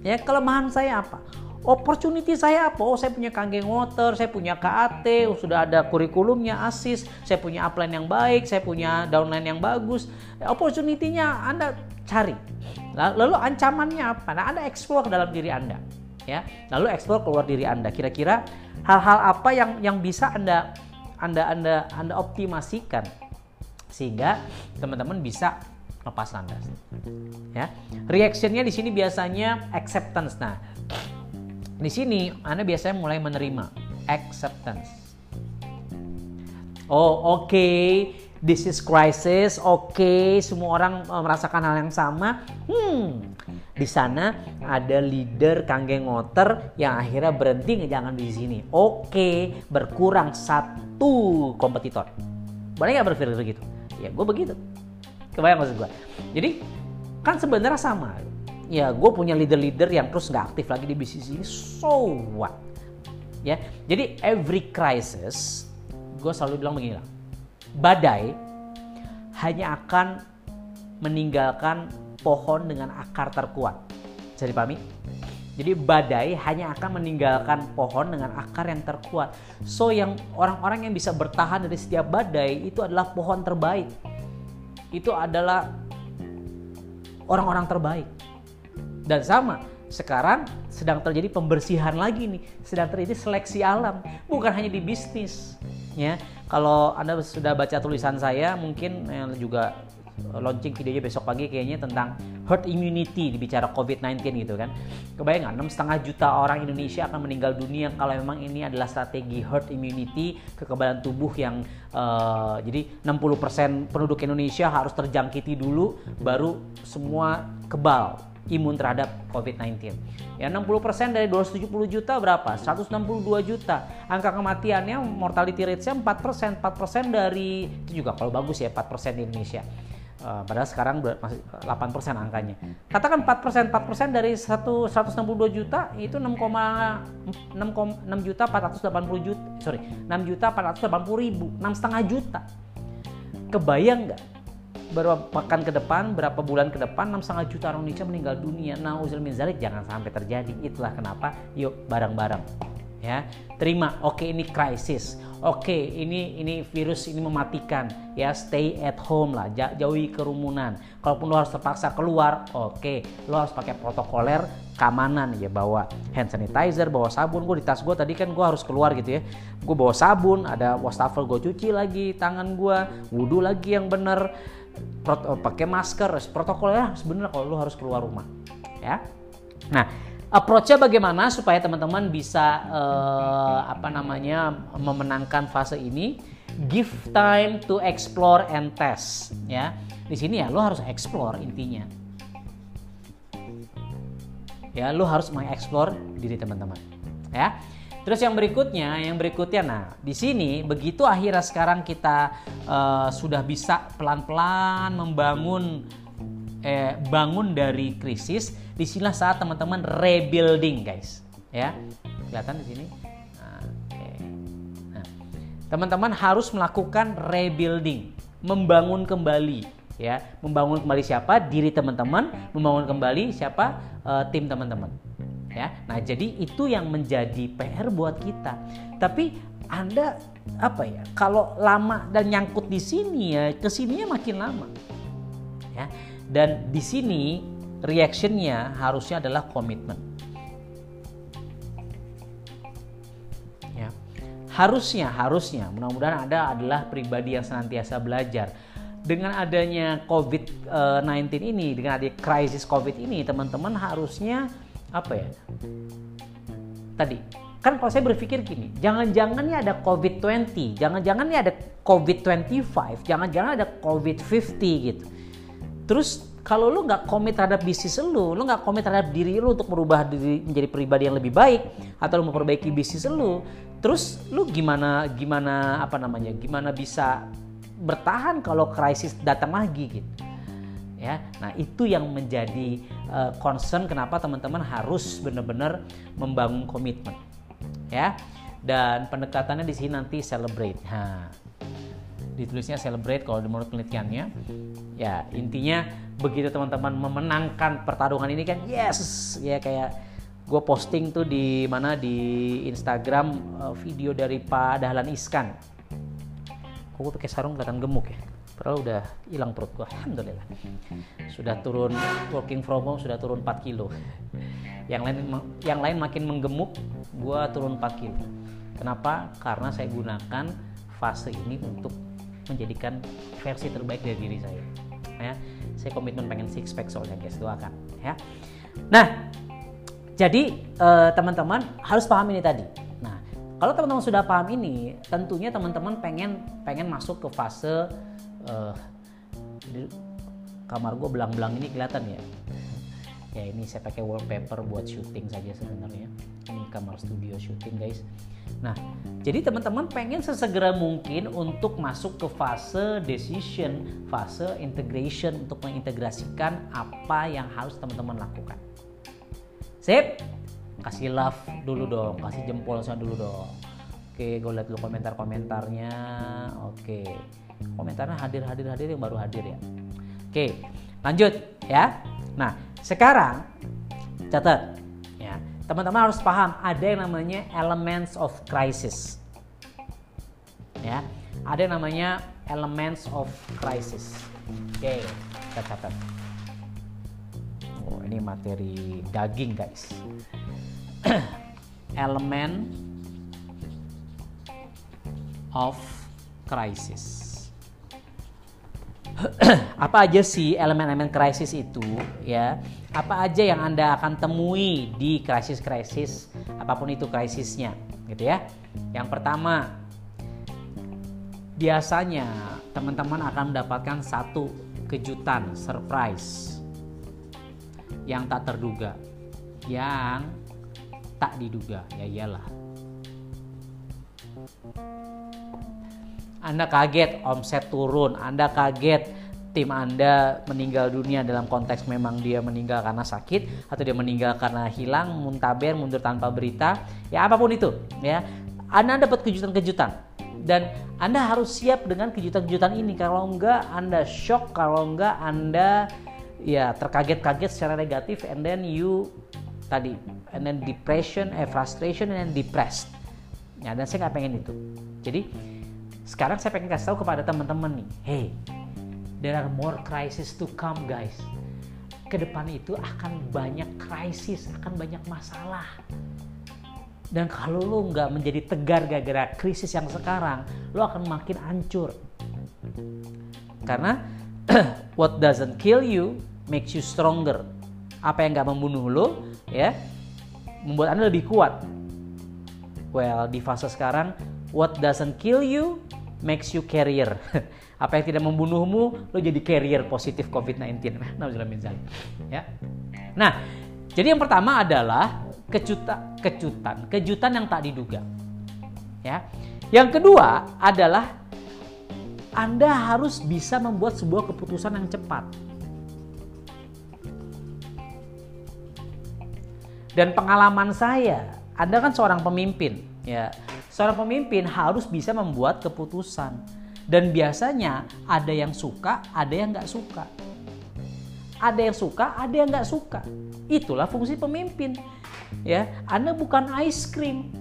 Ya, kelemahan saya apa? opportunity saya apa? Oh saya punya kangen water, saya punya KAT, oh, sudah ada kurikulumnya ASIS, saya punya upline yang baik, saya punya downline yang bagus. Opportunity-nya Anda cari. Lalu ancamannya apa? Nah Anda explore ke dalam diri Anda. ya. Lalu explore keluar diri Anda. Kira-kira hal-hal apa yang yang bisa Anda Anda Anda Anda optimasikan sehingga teman-teman bisa lepas landas. Ya. Reactionnya di sini biasanya acceptance. Nah, di sini Anda biasanya mulai menerima acceptance. Oh, oke. Okay. This is crisis. Oke, okay. semua orang eh, merasakan hal yang sama. Hmm. Di sana ada leader Kanggeng Ngoter yang akhirnya berhenti jangan di sini. Oke, okay. berkurang satu kompetitor. Boleh nggak berpikir begitu? Ya, gue begitu. Kebayang maksud gue. Jadi kan sebenarnya sama. Ya gue punya leader-leader yang terus nggak aktif lagi di bisnis ini so what? Ya jadi every crisis gue selalu bilang begini lah. Badai hanya akan meninggalkan pohon dengan akar terkuat. Bisa dipahami? Jadi badai hanya akan meninggalkan pohon dengan akar yang terkuat. So yang orang-orang yang bisa bertahan dari setiap badai itu adalah pohon terbaik itu adalah orang-orang terbaik. Dan sama, sekarang sedang terjadi pembersihan lagi nih, sedang terjadi seleksi alam, bukan hanya di bisnis. Ya, kalau anda sudah baca tulisan saya, mungkin eh, juga launching videonya besok pagi kayaknya tentang herd immunity dibicara COVID-19 gitu kan. Kebayang nggak? setengah juta orang Indonesia akan meninggal dunia kalau memang ini adalah strategi herd immunity kekebalan tubuh yang uh, jadi 60% penduduk Indonesia harus terjangkiti dulu baru semua kebal imun terhadap COVID-19. Ya 60% dari 270 juta berapa? 162 juta. Angka kematiannya mortality rate-nya 4%. 4% dari itu juga kalau bagus ya 4% di Indonesia. Uh, padahal sekarang masih 8% angkanya. Katakan 4%, 4% dari 1, 162 juta itu 6, 6, 6 juta 480 juta, sorry, 6 juta 480 ribu, 6 setengah juta. Kebayang nggak berapa pekan ke depan, berapa bulan ke depan, 6,5 juta orang Indonesia meninggal dunia. Nah, uzil min zalik jangan sampai terjadi. Itulah kenapa yuk bareng-bareng. Ya, terima. Oke, ini krisis. Oke, ini ini virus ini mematikan. Ya, stay at home lah, jauhi kerumunan. Kalaupun lo harus terpaksa keluar, oke, lo harus pakai protokoler keamanan ya bawa hand sanitizer, bawa sabun. Gue di tas gue tadi kan gue harus keluar gitu ya. Gue bawa sabun, ada wastafel gue cuci lagi tangan gue, wudhu lagi yang bener Oh, pakai masker, protokolnya sebenarnya kalau lu harus keluar rumah, ya. Nah, approach-nya bagaimana supaya teman-teman bisa uh, apa namanya memenangkan fase ini? Give time to explore and test, ya. Di sini ya lo harus explore intinya. Ya, lo harus mengeksplor diri teman-teman, ya. Terus yang berikutnya, yang berikutnya, nah di sini begitu akhirnya sekarang kita uh, sudah bisa pelan-pelan membangun eh, bangun dari krisis, di sinilah saat teman-teman rebuilding guys, ya kelihatan di sini. Nah, nah, teman-teman harus melakukan rebuilding, membangun kembali, ya, membangun kembali siapa? Diri teman-teman, membangun kembali siapa? Uh, tim teman-teman ya. Nah, jadi itu yang menjadi PR buat kita. Tapi Anda apa ya? Kalau lama dan nyangkut di sini ya, ke sininya makin lama. Ya. Dan di sini reactionnya harusnya adalah komitmen. Ya. Harusnya, harusnya, mudah-mudahan Anda adalah pribadi yang senantiasa belajar dengan adanya COVID-19 eh, ini, dengan adanya krisis COVID ini, teman-teman harusnya apa ya tadi kan kalau saya berpikir gini jangan-jangan ya ada COVID-20 jangan-jangan ya ada COVID-25 jangan-jangan ada COVID-50 gitu terus kalau lu nggak komit terhadap bisnis lu, lu nggak komit terhadap diri lu untuk merubah diri menjadi pribadi yang lebih baik atau lu memperbaiki bisnis lu, terus lu gimana gimana apa namanya, gimana bisa bertahan kalau krisis datang lagi gitu ya. Nah itu yang menjadi uh, concern kenapa teman-teman harus benar-benar membangun komitmen ya. Dan pendekatannya di sini nanti celebrate. Nah ditulisnya celebrate kalau menurut penelitiannya ya intinya begitu teman-teman memenangkan pertarungan ini kan yes ya kayak gue posting tuh di mana di Instagram uh, video dari Pak Dahlan Iskan kok gue pakai sarung kelihatan gemuk ya Padahal udah hilang perut gua, alhamdulillah. Sudah turun working from home sudah turun 4 kilo. Yang lain yang lain makin menggemuk, gua turun 4 kilo. Kenapa? Karena saya gunakan fase ini untuk menjadikan versi terbaik dari diri saya. Ya, saya komitmen pengen six pack soalnya guys, doakan ya. Nah, jadi eh, teman-teman eh, harus paham ini tadi. Nah, kalau teman-teman sudah paham ini, tentunya teman-teman pengen pengen masuk ke fase di kamar gue belang-belang ini kelihatan ya ya ini saya pakai wallpaper buat syuting saja sebenarnya. Ini kamar studio syuting guys. Nah jadi teman-teman pengen sesegera mungkin untuk masuk ke fase decision fase integration untuk mengintegrasikan apa yang harus teman-teman lakukan. Sip. Kasih love dulu dong kasih jempol saya dulu dong. Oke gue lihat dulu komentar-komentarnya. Oke komentarnya hadir hadir hadir yang baru hadir ya. Oke lanjut ya nah sekarang catat ya. Teman-teman harus paham ada yang namanya elements of crisis. Ya ada yang namanya elements of crisis. Oke kita catat. Oh ini materi daging guys. Elemen of crisis apa aja sih elemen-elemen krisis itu ya? Apa aja yang anda akan temui di krisis-krisis apa pun itu krisisnya gitu ya? Yang pertama biasanya teman-teman akan mendapatkan satu kejutan surprise yang tak terduga yang tak diduga ya iyalah anda kaget omset turun, Anda kaget tim Anda meninggal dunia dalam konteks memang dia meninggal karena sakit atau dia meninggal karena hilang, muntaber, mundur tanpa berita, ya apa pun itu, ya. Anda dapat kejutan-kejutan dan Anda harus siap dengan kejutan-kejutan ini. Kalau enggak Anda shock, kalau enggak Anda ya terkaget-kaget secara negatif and then you tadi and then depression, eh, frustration and then depressed. Ya, dan saya nggak pengen itu. Jadi sekarang saya pengen kasih tahu kepada teman-teman nih, hey, there are more crisis to come guys. Ke depan itu akan banyak krisis, akan banyak masalah. Dan kalau lo nggak menjadi tegar gara-gara krisis yang sekarang, lo akan makin hancur. Karena what doesn't kill you makes you stronger. Apa yang nggak membunuh lo, ya, membuat anda lebih kuat. Well, di fase sekarang, what doesn't kill you makes you carrier. Apa yang tidak membunuhmu, lo jadi carrier positif COVID-19. Ya. Nah, jadi yang pertama adalah kejutan, kejutan, kejutan yang tak diduga. Ya. Yang kedua adalah Anda harus bisa membuat sebuah keputusan yang cepat. Dan pengalaman saya, Anda kan seorang pemimpin, ya Seorang pemimpin harus bisa membuat keputusan. Dan biasanya ada yang suka, ada yang nggak suka. Ada yang suka, ada yang nggak suka. Itulah fungsi pemimpin. Ya, Anda bukan ice cream.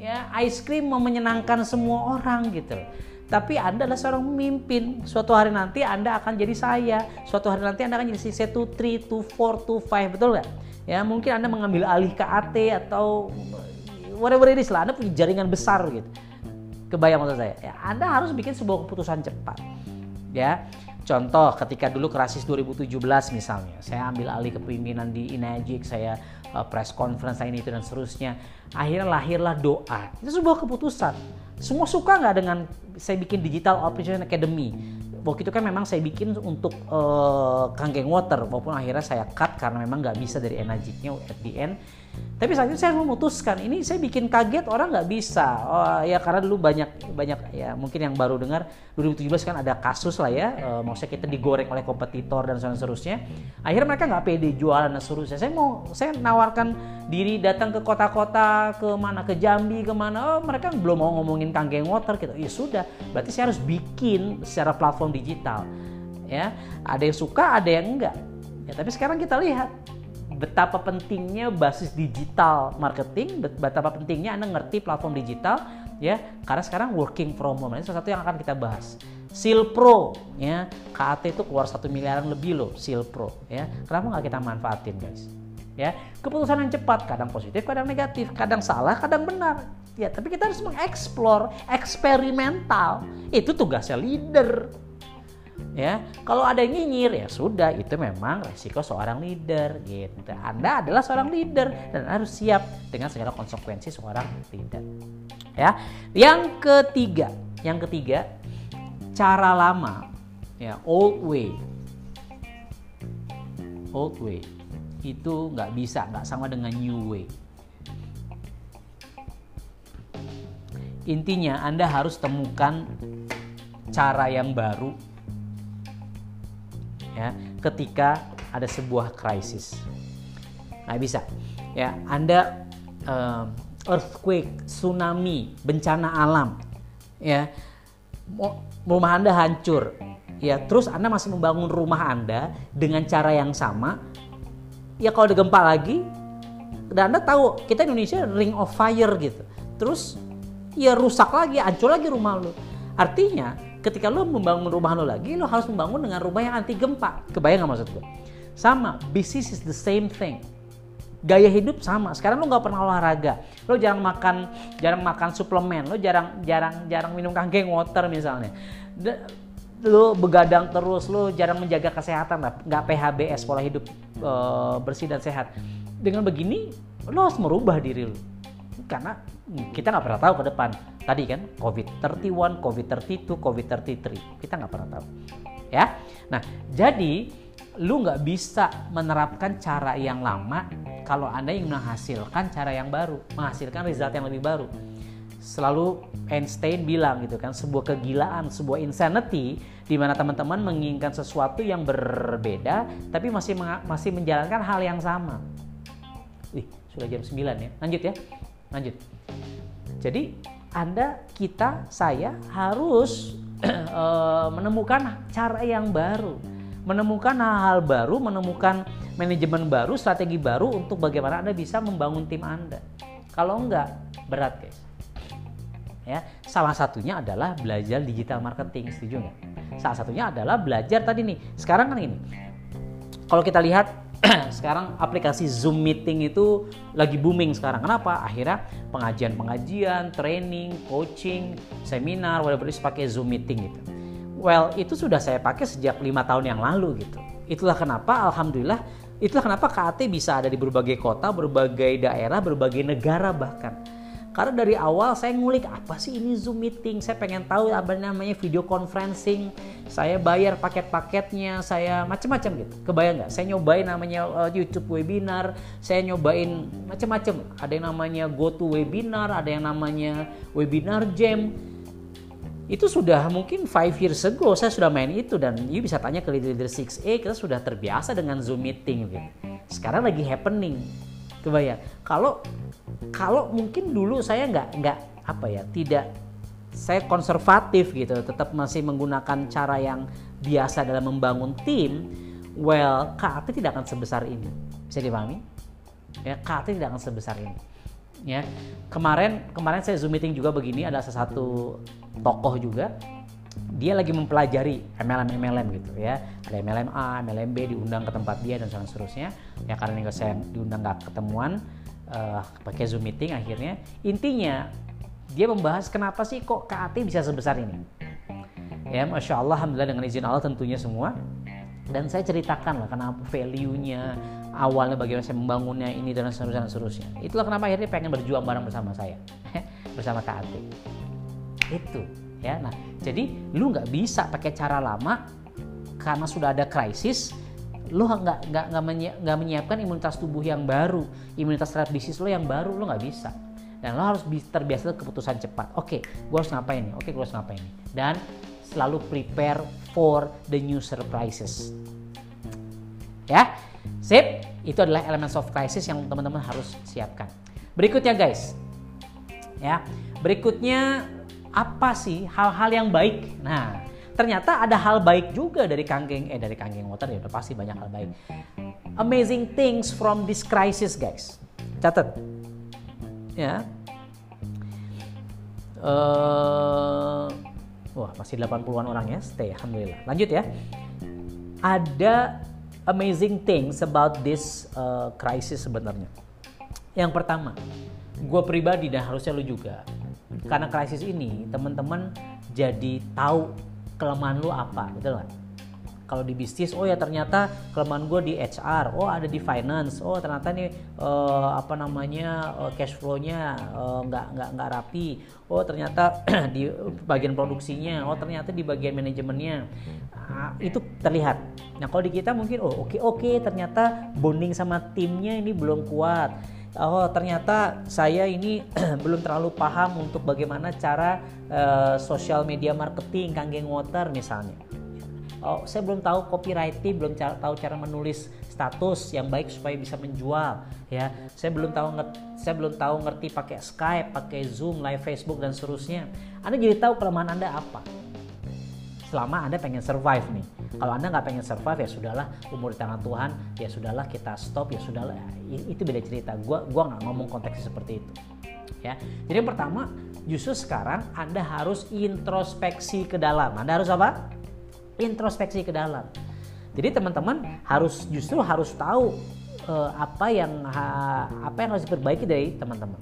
Ya, ice cream mau menyenangkan semua orang gitu. Tapi Anda adalah seorang pemimpin. Suatu hari nanti Anda akan jadi saya. Suatu hari nanti Anda akan jadi si 1, 3, 2, 4, 2, 5. Betul nggak? Ya, mungkin Anda mengambil alih ke AT atau whatever it is lah, Anda punya jaringan besar gitu. Kebayang maksud saya. Ya, Anda harus bikin sebuah keputusan cepat. Ya. Contoh ketika dulu krisis 2017 misalnya, saya ambil alih kepemimpinan di Inagic, saya uh, press conference ini itu dan seterusnya. Akhirnya lahirlah doa. Itu sebuah keputusan. Semua suka nggak dengan saya bikin Digital Operation Academy? Waktu itu kan memang saya bikin untuk uh, Kanggeng Water, walaupun akhirnya saya cut karena memang nggak bisa dari Enagicnya at the end Tapi saat itu saya memutuskan ini saya bikin kaget orang nggak bisa. Oh ya karena dulu banyak banyak ya mungkin yang baru dengar 2017 kan ada kasus lah ya. E, maksudnya kita digoreng oleh kompetitor dan seterusnya. Akhirnya mereka nggak pede jualan dan seterusnya. Saya mau saya nawarkan diri datang ke kota-kota ke mana ke Jambi ke mana. Oh mereka belum mau ngomongin kanggeng water gitu. Ya sudah. Berarti saya harus bikin secara platform digital. Ya ada yang suka ada yang enggak. Ya tapi sekarang kita lihat betapa pentingnya basis digital marketing, betapa pentingnya Anda ngerti platform digital ya, karena sekarang working from home. Ini salah satu yang akan kita bahas. Seal Pro ya, KAT itu keluar satu miliaran lebih loh Seal Pro ya. Kenapa nggak kita manfaatin guys? Ya, keputusan yang cepat, kadang positif, kadang negatif, kadang salah, kadang benar. Ya, tapi kita harus mengeksplor, eksperimental. Itu tugasnya leader ya kalau ada yang nyinyir ya sudah itu memang resiko seorang leader gitu. Anda adalah seorang leader dan harus siap dengan segala konsekuensi seorang leader. Ya yang ketiga yang ketiga cara lama. Ya old way. Old way. Itu nggak bisa nggak sama dengan new way. Intinya anda harus temukan cara yang baru ya ketika ada sebuah krisis. Nggak bisa. Ya anda uh, earthquake tsunami bencana alam ya rumah anda hancur ya terus anda masih membangun rumah anda dengan cara yang sama ya kalau ada gempa lagi dan anda tahu kita Indonesia ring of fire gitu. Terus ya rusak lagi hancur lagi rumah lu. Artinya ketika lo membangun rumah lo lagi, lo harus membangun dengan rumah yang anti gempa. Kebayang nggak maksud gue? Sama, bisnis is the same thing. Gaya hidup sama. Sekarang lo nggak pernah olahraga, lo jarang makan, jarang makan suplemen, lo jarang, jarang, jarang minum kangkeng water misalnya. De, lo begadang terus, lo jarang menjaga kesehatan, nggak PHBS pola hidup e, bersih dan sehat. Dengan begini, lo harus merubah diri lo karena kita nggak pernah tahu ke depan. Tadi kan COVID-31, COVID-32, COVID-33, kita nggak pernah tahu. Ya, nah jadi lu nggak bisa menerapkan cara yang lama kalau anda ingin menghasilkan cara yang baru, menghasilkan result yang lebih baru. Selalu Einstein bilang gitu kan, sebuah kegilaan, sebuah insanity di mana teman-teman menginginkan sesuatu yang berbeda tapi masih masih menjalankan hal yang sama. Wih, sudah jam 9 ya. Lanjut ya lanjut jadi anda kita saya harus uh, menemukan cara yang baru. Menemukan hal-hal baru menemukan manajemen baru strategi baru untuk bagaimana anda bisa membangun tim anda. Kalau enggak berat guys. Ya salah satunya adalah belajar digital marketing setuju nggak? Salah satunya adalah belajar tadi nih sekarang kan ini kalau kita lihat sekarang aplikasi Zoom meeting itu lagi booming sekarang. Kenapa? Akhirnya pengajian-pengajian, training, coaching, seminar, whatever itu pakai Zoom meeting gitu. Well, itu sudah saya pakai sejak lima tahun yang lalu gitu. Itulah kenapa, alhamdulillah, itulah kenapa KAT bisa ada di berbagai kota, berbagai daerah, berbagai negara bahkan karena dari awal saya ngulik apa sih ini Zoom meeting, saya pengen tahu apa namanya video conferencing, saya bayar paket-paketnya, saya macam-macam gitu. Kebayang nggak? Saya nyobain namanya uh, YouTube webinar, saya nyobain macam-macam. Ada yang namanya Go to Webinar, ada yang namanya Webinar Jam. Itu sudah mungkin 5 years ago saya sudah main itu dan you bisa tanya ke leader-leader 6A kita sudah terbiasa dengan Zoom meeting gitu. Sekarang lagi happening. Kebayang. Kalau kalau mungkin dulu saya nggak nggak apa ya tidak saya konservatif gitu tetap masih menggunakan cara yang biasa dalam membangun tim well KAT tidak akan sebesar ini. Bisa dipahami? Ya KAT tidak akan sebesar ini. Ya kemarin kemarin saya zoom meeting juga begini ada satu tokoh juga dia lagi mempelajari MLM MLM gitu ya ada MLM A MLM B diundang ke tempat dia dan seterusnya ya karena saya diundang nggak ketemuan uh, pakai Zoom meeting akhirnya intinya dia membahas kenapa sih kok KAT bisa sebesar ini. Ya, masya Allah, alhamdulillah dengan izin Allah tentunya semua. Dan saya ceritakan lah kenapa value-nya, awalnya bagaimana saya membangunnya ini dan seterusnya dan seterusnya. Itulah kenapa akhirnya pengen berjuang bareng bersama saya, bersama KAT. Itu ya. Nah, jadi lu nggak bisa pakai cara lama karena sudah ada krisis lo nggak nggak nggak menyiapkan imunitas tubuh yang baru, imunitas terhadap bisnis lo yang baru lo nggak bisa. Dan lo harus terbiasa keputusan cepat. Oke, okay, gue harus ngapain nih? Oke, okay, gue harus ngapain nih? Dan selalu prepare for the new surprises. Ya, sip. Itu adalah elemen soft crisis yang teman-teman harus siapkan. Berikutnya guys, ya. Berikutnya apa sih hal-hal yang baik? Nah, ternyata ada hal baik juga dari kanggeng eh dari kanggeng water ya udah pasti banyak hal baik. Amazing things from this crisis guys. Catat. Ya. Uh, wah masih 80-an orang ya. Stay alhamdulillah. Lanjut ya. Ada amazing things about this uh, crisis sebenarnya. Yang pertama gue pribadi dan harusnya lu juga karena krisis ini teman-teman jadi tahu kelemahan lu apa betul nggak? Kalau di bisnis oh ya ternyata kelemahan gue di HR oh ada di finance oh ternyata nih uh, apa namanya uh, cash flow-nya uh, nggak nggak nggak rapi. Oh ternyata di bagian produksinya oh ternyata di bagian manajemennya. Uh, itu terlihat. Nah kalau di kita mungkin oh oke okay, oke okay, ternyata bonding sama timnya ini belum kuat oh ternyata saya ini belum terlalu paham untuk bagaimana cara uh, social media marketing Kanggeng Water misalnya. Oh, saya belum tahu copywriting, belum cara, tahu cara menulis status yang baik supaya bisa menjual, ya. Saya belum tahu saya belum tahu ngerti pakai Skype, pakai Zoom, live Facebook dan seterusnya. Anda jadi tahu kelemahan Anda apa selama Anda pengen survive nih. Kalau Anda nggak pengen survive ya sudahlah umur di tangan Tuhan, ya sudahlah kita stop ya sudahlah. Itu beda cerita. Gua gua nggak ngomong konteksnya seperti itu. Ya. Jadi yang pertama, justru sekarang Anda harus introspeksi ke dalam. Anda harus apa? Introspeksi ke dalam. Jadi teman-teman harus justru harus tahu uh, apa yang ha, apa yang harus diperbaiki dari teman-teman.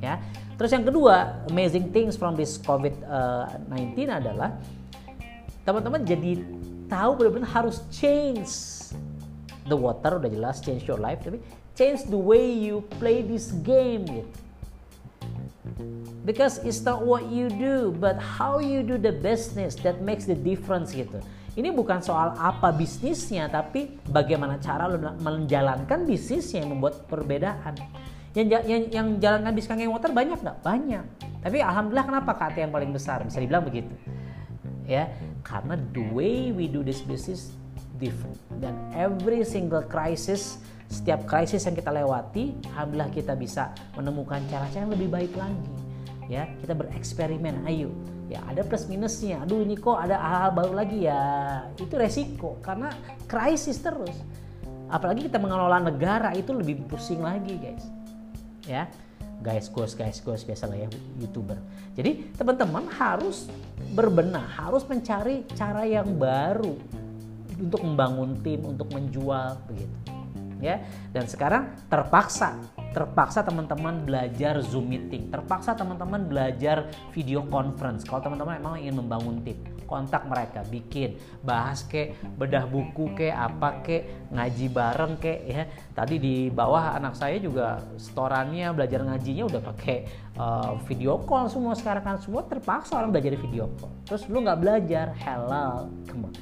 Ya. Terus yang kedua, amazing things from this COVID-19 uh, adalah teman-teman jadi tahu benar-benar harus change the water udah jelas change your life tapi change the way you play this game. Gitu because it's not what you do but how you do the business that makes the difference gitu. Ini bukan soal apa bisnisnya tapi bagaimana cara lo menjalankan bisnisnya yang membuat perbedaan. Yang yang yang jalankan bisnis kangkeng water banyak nggak? Banyak. Tapi alhamdulillah kenapa KT yang paling besar? Bisa dibilang begitu ya. Karena the way we do this business different. Dan every single crisis setiap krisis yang kita lewati alhamdulillah kita bisa menemukan cara-cara yang lebih baik lagi ya. Kita bereksperimen ayo. Ya ada plus minusnya. Aduh ini kok ada hal-hal baru lagi? Ya itu resiko. Karena krisis terus. Apalagi kita mengelola negara itu lebih pusing lagi guys. Ya guys guys ghost biasa lah ya youtuber. Jadi teman-teman harus berbenah harus mencari cara yang baru untuk membangun tim untuk menjual begitu. Ya dan sekarang terpaksa terpaksa teman-teman belajar zoom meeting terpaksa teman-teman belajar video conference. Kalau teman-teman memang ingin membangun tim kontak mereka bikin bahas ke bedah buku ke apa ke ngaji bareng ke ya tadi di bawah anak saya juga storannya belajar ngajinya udah pakai uh, video call semua sekarang kan semua terpaksa orang belajar video call terus lu nggak belajar halal come on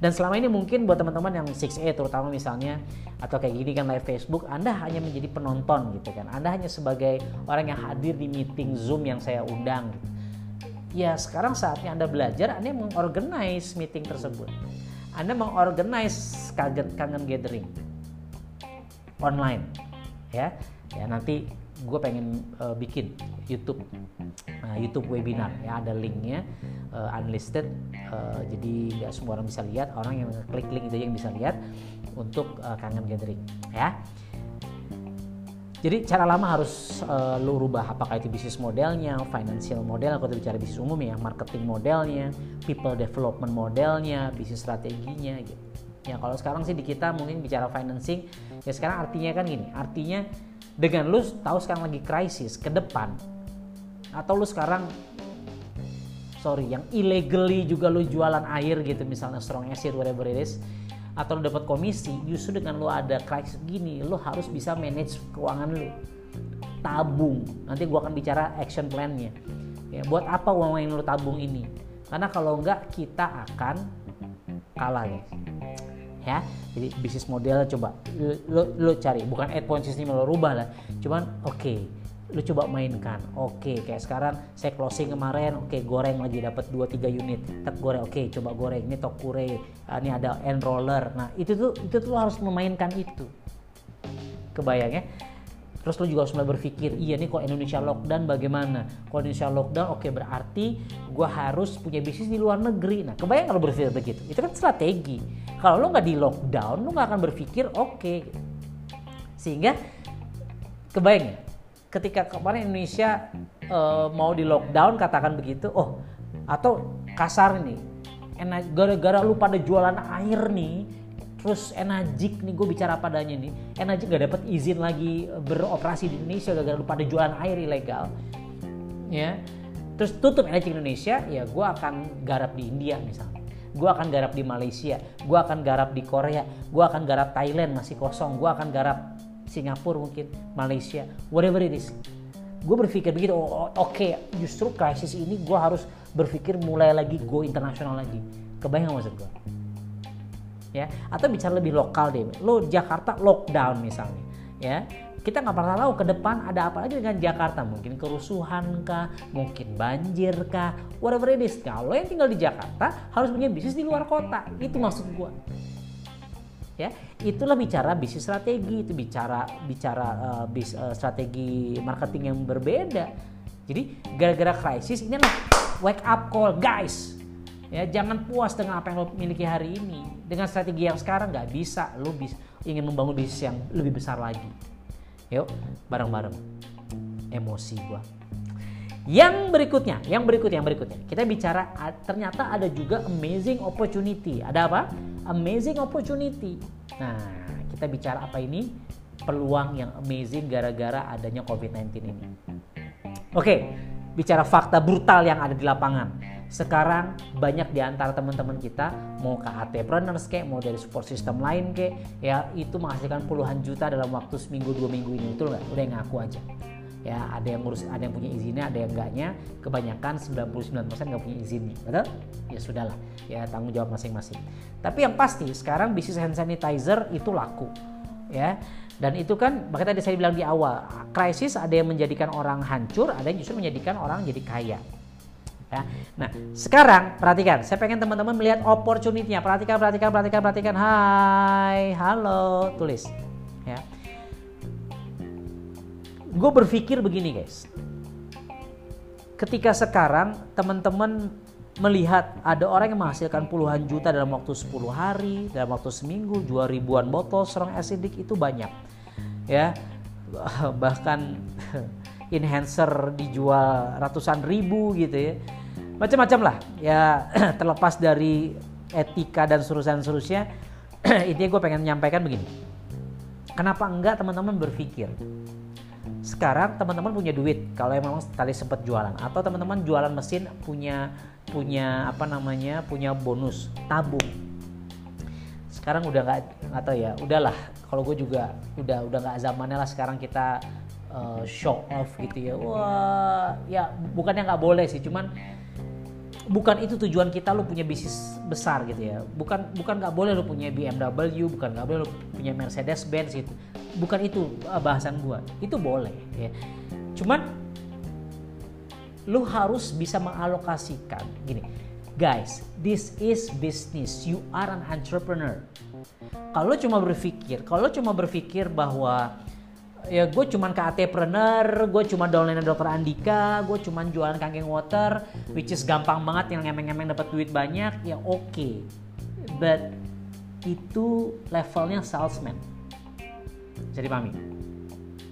dan selama ini mungkin buat teman-teman yang 6A terutama misalnya atau kayak gini kan live Facebook, Anda hanya menjadi penonton gitu kan. Anda hanya sebagai orang yang hadir di meeting Zoom yang saya undang. Gitu ya sekarang saatnya Anda belajar, Anda mengorganize meeting tersebut. Anda mengorganize kangen, kangen gathering online. Ya, ya nanti gue pengen uh, bikin YouTube uh, YouTube webinar ya ada linknya uh, unlisted uh, jadi nggak semua orang bisa lihat orang yang klik link itu yang bisa lihat untuk uh, kangen gathering ya jadi cara lama harus uh, lu rubah apakah itu bisnis modelnya, financial model, atau bicara bisnis umum ya, marketing modelnya, people development modelnya, bisnis strateginya gitu. Ya kalau sekarang sih di kita mungkin bicara financing, ya sekarang artinya kan gini, artinya dengan lu tahu sekarang lagi krisis ke depan, atau lu sekarang sorry yang illegally juga lu jualan air gitu misalnya strong acid whatever it is atau lo dapat komisi justru dengan lo ada krisis gini lo harus bisa manage keuangan lo tabung. Nanti gua akan bicara action plan-nya. Ya buat apa uang yang lo tabung ini? Karena kalau enggak kita akan kalah guys ya jadi bisnis model coba lo, lo cari. Bukan ad point system lo rubah lah. Cuman oke. okay, lu coba mainkan oke okay, kayak sekarang saya closing kemarin oke okay, goreng lagi dapat 2 3 unit tak goreng oke okay, coba goreng ini tokure uh, ini ada enroller nah itu tuh itu tuh harus memainkan itu kebayang ya Terus lo juga harus mulai berpikir, iya nih kok Indonesia lockdown bagaimana? Kalau Indonesia lockdown, oke okay, berarti gue harus punya bisnis di luar negeri. Nah, kebayang kalau berpikir begitu? Itu kan strategi. Kalau lo nggak di lockdown, lo nggak akan berpikir oke. Okay. Sehingga kebayang ya, ketika kemarin Indonesia uh, mau di lockdown, katakan begitu, oh atau kasar nih, gara-gara lu pada jualan air nih, terus Enajik nih gue bicara padanya nih Enajik gak dapat izin lagi beroperasi di Indonesia gara-gara lupa ada jualan air ilegal ya. Terus tutup Enajik Indonesia ya gue akan garap di India misalnya gue akan garap di Malaysia gue akan garap di Korea gue akan garap Thailand masih kosong gue akan garap Singapura mungkin Malaysia whatever it is. Gue berpikir begitu oh, oke okay, justru krisis ini gue harus berpikir mulai lagi go internasional lagi. Kebayang maksud gue ya atau bicara lebih lokal deh. Lo Jakarta lockdown misalnya ya. Kita nggak pernah tahu ke depan ada apa aja dengan Jakarta. Mungkin kerusuhan kah mungkin banjir kah whatever it is. Kalau yang tinggal di Jakarta harus punya bisnis di luar kota. Itu maksud gua ya itulah bicara bisnis strategi itu bicara bicara uh, bis, uh, strategi marketing yang berbeda jadi gara-gara krisis ini adalah wake up call guys Ya, jangan puas dengan apa yang lo miliki hari ini. Dengan strategi yang sekarang nggak bisa, lo bisa ingin membangun bisnis yang lebih besar lagi. Yuk, bareng-bareng. Emosi gua. Yang berikutnya, yang berikutnya, yang berikutnya. Kita bicara ternyata ada juga amazing opportunity. Ada apa? Amazing opportunity. Nah, kita bicara apa ini? Peluang yang amazing gara-gara adanya COVID-19 ini. Oke, bicara fakta brutal yang ada di lapangan sekarang banyak di antara teman-teman kita mau ke AT-preneurs kayak mau dari support system lain kayak ya itu menghasilkan puluhan juta dalam waktu seminggu dua minggu ini betul nggak udah ngaku aja ya ada yang ngurus ada yang punya izinnya ada yang enggaknya kebanyakan 99% nggak punya izin betul ya sudahlah ya tanggung jawab masing-masing tapi yang pasti sekarang bisnis hand sanitizer itu laku ya dan itu kan makanya tadi saya bilang di awal krisis ada yang menjadikan orang hancur ada yang justru menjadikan orang jadi kaya Ya. Nah, sekarang perhatikan, saya pengen teman-teman melihat opportunity-nya. Perhatikan, perhatikan, perhatikan, perhatikan. Hai, halo, tulis. Gue berpikir begini, guys. Ketika sekarang teman-teman melihat ada orang yang menghasilkan puluhan juta dalam waktu 10 hari, dalam waktu seminggu, jual ribuan botol serang asidik itu banyak. Ya. Bahkan enhancer dijual ratusan ribu gitu ya macam-macam lah ya terlepas dari etika dan seterusnya intinya gue pengen menyampaikan begini kenapa enggak teman-teman berpikir sekarang teman-teman punya duit. Kalau emang tadi sempat jualan. Atau teman-teman jualan mesin punya punya apa namanya punya bonus. Tabung. Sekarang udah nggak atau ya. Udahlah. Kalau gue juga udah udah nggak zamannya lah sekarang kita uh, show off gitu ya. Wah ya bukannya nggak boleh sih. Cuman bukan itu tujuan kita lo punya bisnis besar gitu ya. Bukan bukan nggak boleh lo punya BMW bukan nggak boleh lo punya Mercedes Benz itu bukan itu eh, bahasan gua. Itu boleh ya. Cuman lo harus bisa mengalokasikan gini guys this is business. You are an entrepreneur. Kalau cuma berpikir kalau cuma berpikir bahwa ya gue cuman ke AT-preneur, gue cuma downline dokter Andika, gue cuman jualan kangkeng water, which is gampang banget yang ngemeng-ngemeng dapat duit banyak, ya oke. Okay. But itu levelnya salesman. Jadi pahami.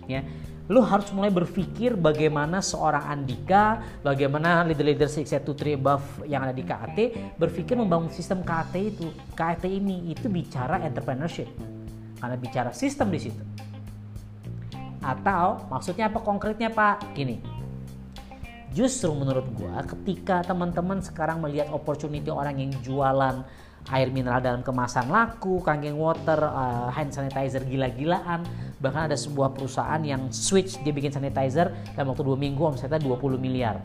Ya, lu harus mulai berpikir bagaimana seorang Andika, bagaimana leader-leader 623 above yang ada di KAT berpikir membangun sistem KAT itu. KAT ini itu bicara entrepreneurship. Karena bicara sistem di situ atau maksudnya apa konkretnya Pak? Gini. Justru menurut gua ketika teman-teman sekarang melihat opportunity orang yang jualan air mineral dalam kemasan laku, kangen water, uh, hand sanitizer gila-gilaan. Bahkan ada sebuah perusahaan yang switch dia bikin sanitizer dalam waktu dua minggu omsetnya 20 miliar.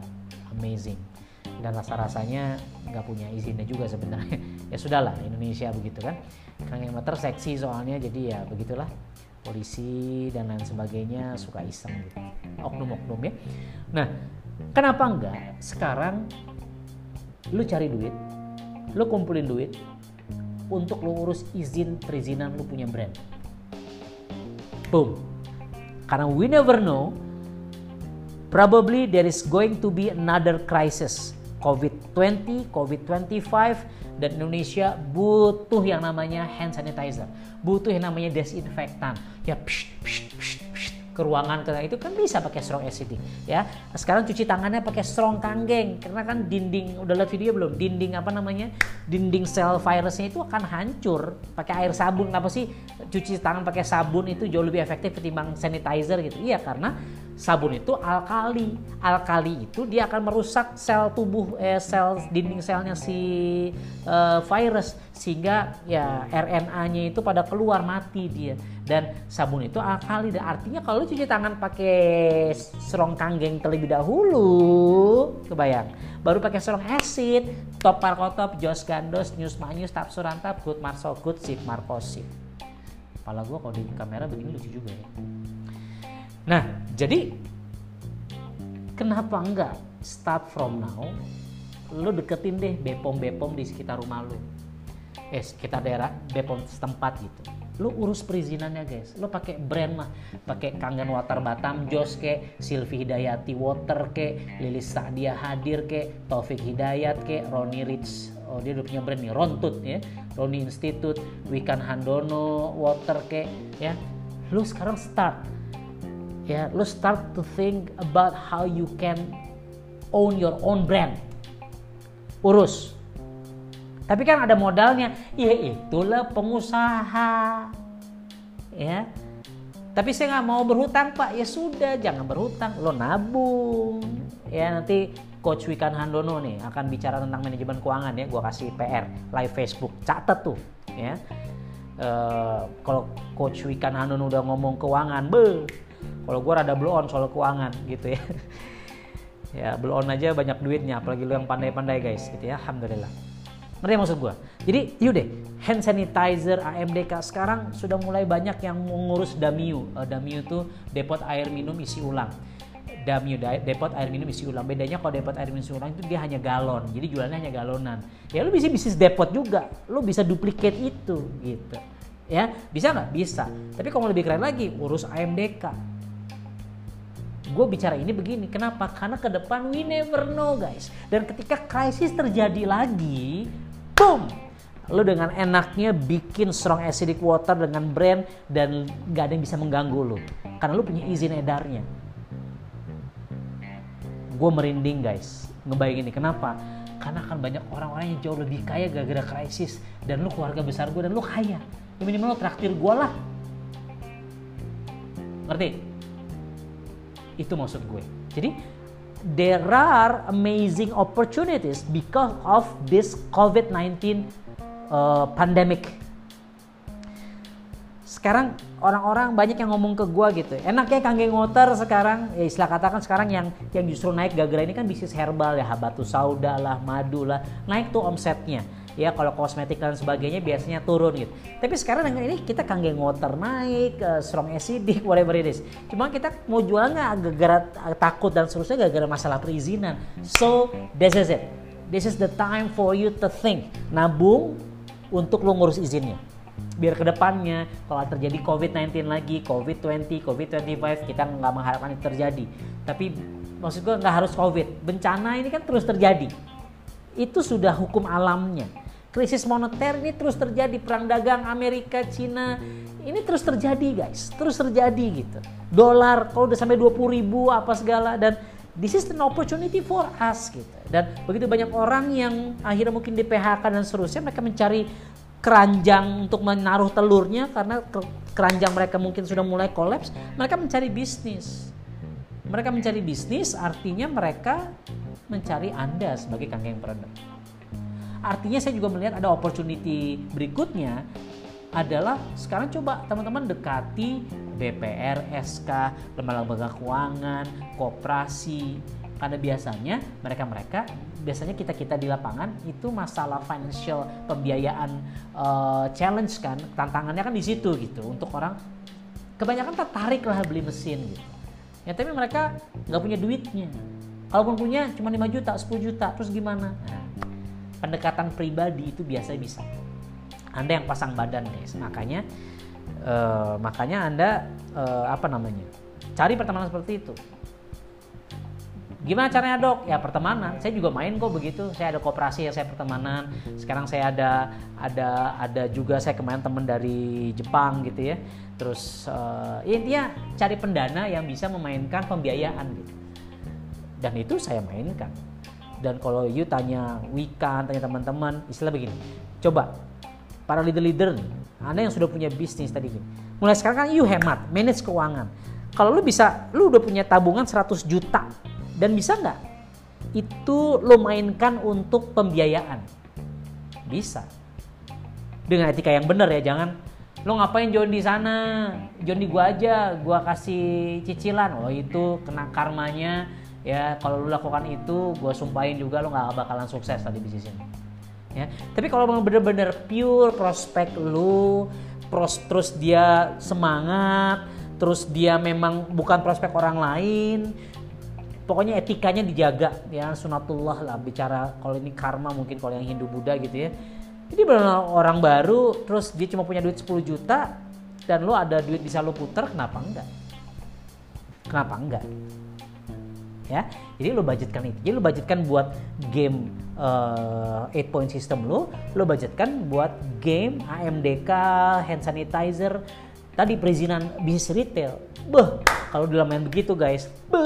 Amazing. dan rasa-rasanya nggak punya izinnya juga sebenarnya ya sudahlah Indonesia begitu kan kangen motor seksi soalnya jadi ya begitulah polisi dan lain sebagainya suka iseng gitu. Oknum-oknum ya. Nah kenapa enggak? Sekarang lu cari duit lu kumpulin duit untuk lu urus izin perizinan lu punya brand. Boom. Karena we never know probably there is going to be another crisis. COVID-20, COVID-25 dan Indonesia butuh yang namanya hand sanitizer, butuh yang namanya desinfektan. Ya psh, psh, psh, psh, ke ruangan ke itu kan bisa pakai strong acidic ya. Sekarang cuci tangannya pakai strong kanggeng karena kan dinding udah lihat video belum? Dinding apa namanya? Dinding sel virusnya itu akan hancur pakai air sabun. Kenapa sih cuci tangan pakai sabun itu jauh lebih efektif ketimbang sanitizer gitu? Iya karena sabun itu alkali. Alkali itu dia akan merusak sel tubuh eh, sel dinding selnya si uh, virus sehingga ya RNA-nya itu pada keluar mati dia. Dan sabun itu alkali dan artinya kalau cuci tangan pakai serong kanggeng terlebih dahulu, kebayang. Baru pakai serong acid, top parkotop, jos gandos, news manyus, tap surantap, good marso good, sip markosip. Kepala gue kalau di kamera begini lucu juga ya. Nah, jadi kenapa enggak start from now? Lu deketin deh bepom-bepom di sekitar rumah lu. Eh, sekitar daerah bepom setempat gitu. Lu urus perizinannya guys. Lu pakai brand mah, pakai Kangen Water Batam Jos ke, Silvi Hidayati Water ke, Lilis Sa'dia Hadir ke, Taufik Hidayat ke, Roni Rich. Oh dia udah punya brand nih. Rontut ya. Roni Institute Wikan Handono Water ke ya. Lu sekarang start ya lu start to think about how you can own your own brand. Urus. Tapi kan ada modalnya ya itulah pengusaha. Ya. Tapi saya nggak mau berhutang pak. Ya sudah jangan berhutang. Lo nabung. Ya nanti coach Wikan Handono nih akan bicara tentang manajemen keuangan ya. Gua kasih PR live Facebook. Catat tuh ya. Uh, kalau coach Wikan Handono udah ngomong keuangan, be, kalau gue rada blow on soal keuangan gitu ya. ya blow on aja banyak duitnya, apalagi lu yang pandai-pandai guys gitu ya. Alhamdulillah. Ngerti maksud gue? Jadi yuk deh, hand sanitizer AMDK sekarang sudah mulai banyak yang mengurus Damiu. Uh, Damiu itu depot air minum isi ulang. Damiu depot air minum isi ulang. Bedanya kalau depot air minum isi ulang itu dia hanya galon. Jadi jualannya hanya galonan. Ya lu bisa bisnis depot juga. Lu bisa duplicate itu gitu. Ya, bisa nggak? Bisa. Tapi kalau lebih keren lagi, urus AMDK gue bicara ini begini kenapa? Karena ke depan we never know guys. Dan ketika krisis terjadi lagi boom! Lo dengan enaknya bikin strong acidic water dengan brand dan gak ada yang bisa mengganggu lo karena lo punya izin edarnya. Gue merinding guys. Ngebayangin ini kenapa? Karena akan banyak orang-orang yang jauh lebih kaya gara-gara krisis. Dan lu keluarga besar gue dan lu kaya. Ya minimal lo traktir gue lah. Ngerti itu maksud gue. Jadi there are amazing opportunities because of this COVID-19 uh, pandemic. Sekarang orang-orang banyak yang ngomong ke gue gitu. Enaknya Kangge Ngoter sekarang, ya istilah katakan sekarang yang yang justru naik gara-gara ini kan bisnis herbal ya, batu sauda lah, madu lah, naik tuh omsetnya ya kalau kosmetik dan sebagainya biasanya turun gitu. Tapi sekarang dengan ini kita kangen water naik, uh, strong acidic, whatever it is. Cuma kita mau jualnya gara-gara takut dan seterusnya gara-gara masalah perizinan. So this is it. This is the time for you to think. Nabung untuk lo ngurus izinnya. Biar ke depannya kalau terjadi COVID-19 lagi, COVID-20, COVID-25 kita nggak mengharapkan itu terjadi. Tapi maksud gue nggak harus COVID. Bencana ini kan terus terjadi. Itu sudah hukum alamnya krisis moneter ini terus terjadi perang dagang Amerika Cina. Ini terus terjadi guys. Terus terjadi gitu. Dolar kalau udah sampai 20 ribu apa segala. Dan this is an opportunity for us gitu. Dan begitu banyak orang yang akhirnya mungkin di PHK dan seterusnya mereka mencari keranjang untuk menaruh telurnya karena keranjang mereka mungkin sudah mulai kolaps. Mereka mencari bisnis. Mereka mencari bisnis artinya mereka mencari Anda sebagai kangkeng entrepreneur Artinya saya juga melihat ada opportunity berikutnya adalah sekarang coba teman-teman dekati BPR, SK, lembaga-lembaga keuangan, koperasi, Karena biasanya mereka-mereka biasanya kita-kita di lapangan itu masalah financial pembiayaan uh, challenge kan, tantangannya kan di situ gitu. Untuk orang kebanyakan tertarik lah beli mesin gitu. Ya tapi mereka nggak punya duitnya. Kalaupun punya cuma 5 juta, 10 juta, terus gimana? Nah, pendekatan pribadi itu biasa bisa. Anda yang pasang badan guys, makanya uh, makanya Anda uh, apa namanya? Cari pertemanan seperti itu Gimana caranya dok? Ya pertemanan. Saya juga main kok begitu. Saya ada kooperasi ya saya pertemanan. Sekarang saya ada ada ada juga saya kemarin teman dari Jepang gitu ya. Terus uh, intinya cari pendana yang bisa memainkan pembiayaan gitu. Dan itu saya mainkan. Dan kalau you tanya Wikan, tanya teman-teman, istilah begini. Coba para leader-leader nih, Anda yang sudah punya bisnis tadi gini. Mulai sekarang kan you hemat, manage keuangan. Kalau lu bisa, lu udah punya tabungan 100 juta dan bisa nggak itu lo mainkan untuk pembiayaan? Bisa. Dengan etika yang benar ya, jangan lo ngapain join di sana, join di gua aja, gua kasih cicilan. Oh itu kena karmanya ya kalau lo lakukan itu gua sumpahin juga lo nggak bakalan sukses tadi bisnis ini ya tapi kalau memang bener-bener pure prospek lo pros terus dia semangat terus dia memang bukan prospek orang lain pokoknya etikanya dijaga. Ya sunatullah lah bicara kalau ini karma mungkin kalau yang Hindu Buddha gitu ya. Jadi benar orang baru terus dia cuma punya duit 10 juta dan lo ada duit bisa lo puter kenapa enggak? Kenapa enggak ya jadi lo budgetkan itu jadi lo budgetkan buat game uh, point system lo lo budgetkan buat game AMDK hand sanitizer tadi perizinan bisnis retail beh kalau dalam main begitu guys, be,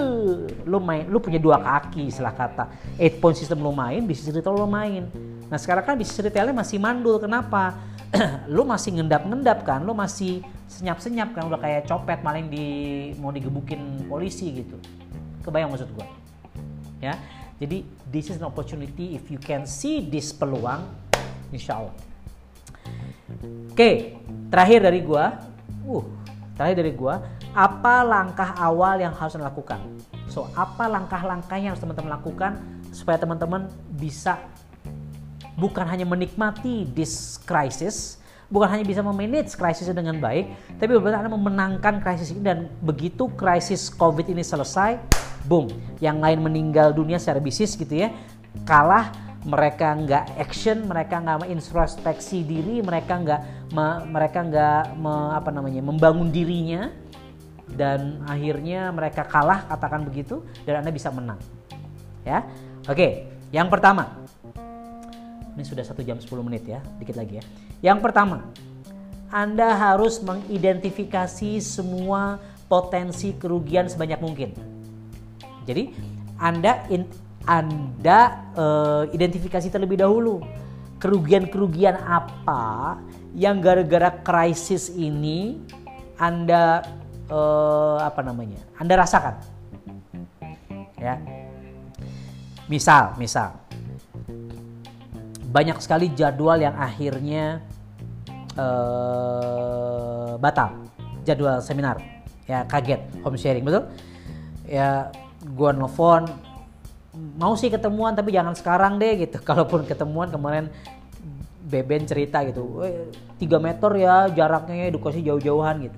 lu main, lu punya dua kaki setelah kata. Eight point system lu main, bisnis retail lu main. Nah sekarang kan bisnis retailnya masih mandul, kenapa? lu masih ngendap-ngendap kan, lu masih senyap-senyap kan, udah kayak copet maling di mau digebukin polisi gitu. Kebayang maksud gua? Ya, jadi this is an opportunity if you can see this peluang, insya Allah. Oke, okay, terakhir dari gua, uh, terakhir dari gua, apa langkah awal yang harus dilakukan. So, apa langkah-langkah yang harus teman-teman lakukan supaya teman-teman bisa bukan hanya menikmati this crisis, bukan hanya bisa memanage krisis dengan baik, tapi benar-benar memenangkan krisis ini dan begitu krisis COVID ini selesai, boom, yang lain meninggal dunia secara bisnis gitu ya, kalah mereka nggak action, mereka nggak introspeksi diri, mereka nggak mereka nggak apa namanya membangun dirinya, dan akhirnya mereka kalah katakan begitu dan Anda bisa menang. Ya. Oke, yang pertama. Ini sudah satu jam 10 menit ya, dikit lagi ya. Yang pertama, Anda harus mengidentifikasi semua potensi kerugian sebanyak mungkin. Jadi, Anda in, Anda uh, identifikasi terlebih dahulu. Kerugian-kerugian apa yang gara-gara krisis ini Anda uh, apa namanya Anda rasakan? Ya. Misal misal. Banyak sekali jadwal yang akhirnya uh, batal. Jadwal seminar. Ya kaget. Home sharing betul? Ya gua nelfon mau sih ketemuan tapi jangan sekarang deh gitu kalaupun ketemuan kemarin Beben cerita gitu, 3 meter ya jaraknya edukasi jauh-jauhan gitu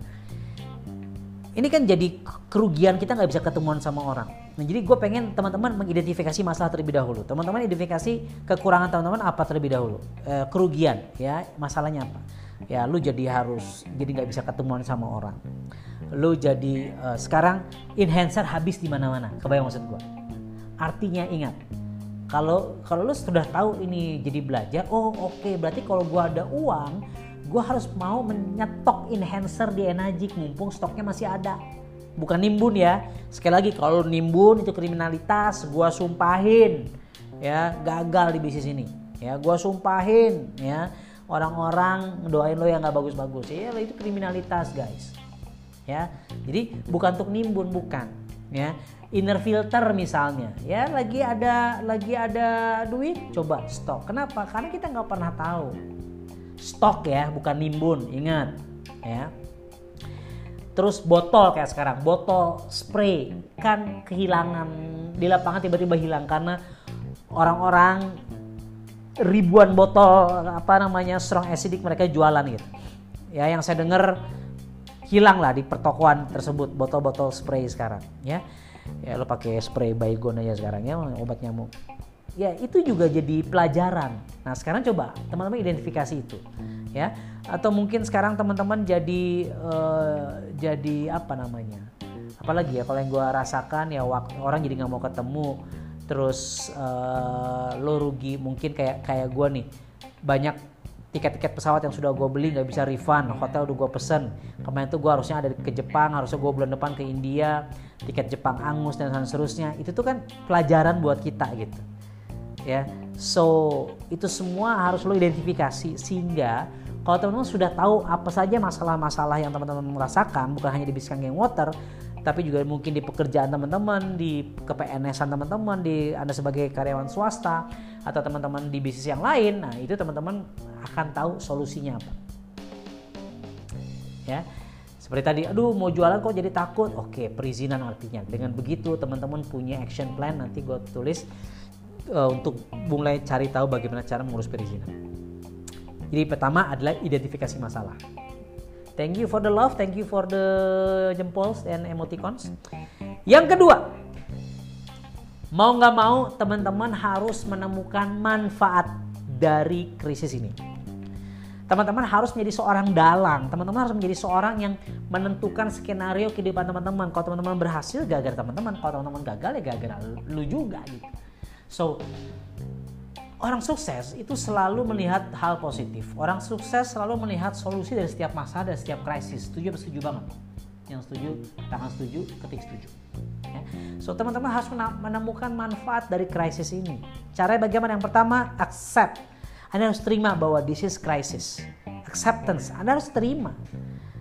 ini kan jadi kerugian kita nggak bisa ketemuan sama orang. Nah jadi gue pengen teman-teman mengidentifikasi masalah terlebih dahulu. Teman-teman identifikasi kekurangan teman-teman apa terlebih dahulu. E, kerugian ya masalahnya apa. Ya lu jadi harus jadi nggak bisa ketemuan sama orang. Lu jadi e, sekarang enhancer habis di mana-mana. Kebayang maksud gue. Artinya ingat kalau kalau lu sudah tahu ini jadi belajar, oh oke okay, berarti kalau gue ada uang gue harus mau menyetok enhancer di Enagic mumpung stoknya masih ada. Bukan nimbun ya. Sekali lagi kalau nimbun itu kriminalitas gue sumpahin ya gagal di bisnis ini. Ya gue sumpahin ya. Orang-orang doain lo yang nggak bagus-bagus. Ya itu kriminalitas guys ya. Jadi bukan untuk nimbun bukan ya. Inner filter misalnya ya lagi ada lagi ada duit coba stok. Kenapa? Karena kita nggak pernah tahu. Stok ya, bukan nimbun. Ingat ya. terus botol kayak sekarang botol spray kan kehilangan di lapangan tiba-tiba hilang karena orang-orang ribuan botol apa namanya strong acidic mereka jualan gitu. Ya yang saya dengar hilang lah di pertokoan tersebut botol-botol spray sekarang ya. Ya lo pakai spray baygon aja sekarang ya obat nyamuk. Ya itu juga jadi pelajaran. Nah sekarang coba teman-teman identifikasi itu ya. Atau mungkin sekarang teman-teman jadi uh, jadi apa namanya? Apalagi ya kalau yang gue rasakan ya waktu orang jadi nggak mau ketemu. Terus uh, lo rugi mungkin kayak kayak gue nih. Banyak tiket-tiket pesawat yang sudah gue beli nggak bisa refund. Hotel udah gue pesen. Kemarin tuh gue harusnya ada ke Jepang harusnya gue bulan depan ke India tiket Jepang angus dan seterusnya. Itu tuh kan pelajaran buat kita gitu ya. So itu semua harus lo identifikasi sehingga kalau teman-teman sudah tahu apa saja masalah-masalah yang teman-teman merasakan bukan hanya di bisnis Gang Water tapi juga mungkin di pekerjaan teman-teman, di kepns teman-teman, di Anda sebagai karyawan swasta atau teman-teman di bisnis yang lain. Nah, itu teman-teman akan tahu solusinya apa. Ya. Seperti tadi, aduh mau jualan kok jadi takut. Oke, perizinan artinya. Dengan begitu teman-teman punya action plan nanti gue tulis uh, untuk mulai cari tahu bagaimana cara mengurus perizinan. Jadi pertama adalah identifikasi masalah. Thank you for the love, thank you for the jempol dan emoticons. Yang kedua, mau nggak mau teman-teman harus menemukan manfaat dari krisis ini. Teman-teman harus menjadi seorang dalang. Teman-teman harus menjadi seorang yang menentukan skenario kehidupan teman-teman. Kalau teman-teman berhasil, gagal teman-teman. Kalau teman-teman gagal, ya gagal lu juga gitu. So, Orang sukses itu selalu melihat hal positif. Orang sukses selalu melihat solusi dari setiap masalah dan setiap krisis. Setuju setuju banget? Yang setuju, tangan setuju, ketik setuju. Ya. So teman-teman harus menemukan manfaat dari krisis ini. Caranya bagaimana? Yang pertama, accept. Anda harus terima bahwa this is crisis. Acceptance. Anda harus terima.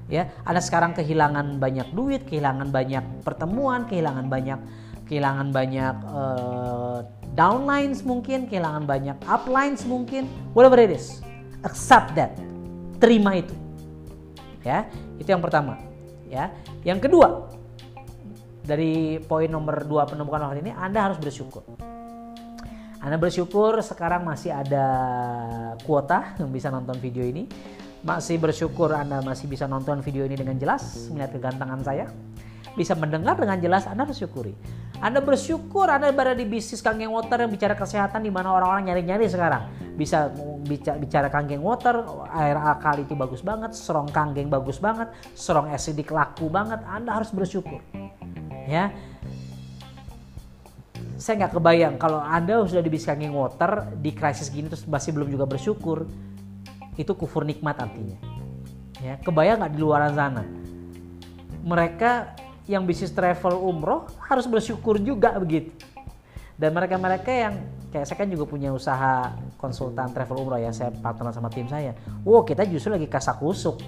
Ya, Anda sekarang kehilangan banyak duit, kehilangan banyak pertemuan, kehilangan banyak kehilangan banyak uh, downlines mungkin, kehilangan banyak uplines mungkin, whatever it is. Accept that. Terima itu. Ya, itu yang pertama. Ya, yang kedua dari poin nomor dua penemukan waktu ini, Anda harus bersyukur. Anda bersyukur sekarang masih ada kuota yang bisa nonton video ini. Masih bersyukur Anda masih bisa nonton video ini dengan jelas, melihat kegantengan saya. Bisa mendengar dengan jelas, Anda bersyukuri. Anda bersyukur Anda berada di bisnis kangen water yang bicara kesehatan di mana orang-orang nyari-nyari sekarang. Bisa bicara, bicara water, air akal itu bagus banget, serong kangen bagus banget, serong acidic laku banget. Anda harus bersyukur. Ya. Saya nggak kebayang kalau Anda sudah di bisnis kangen water di krisis gini terus masih belum juga bersyukur. Itu kufur nikmat artinya. Ya, kebayang nggak di luar sana? Mereka yang bisnis travel umroh harus bersyukur juga begitu. Dan mereka-mereka yang kayak saya kan juga punya usaha konsultan travel umroh ya, saya partner sama tim saya. Wow, kita justru lagi kasak kusuk.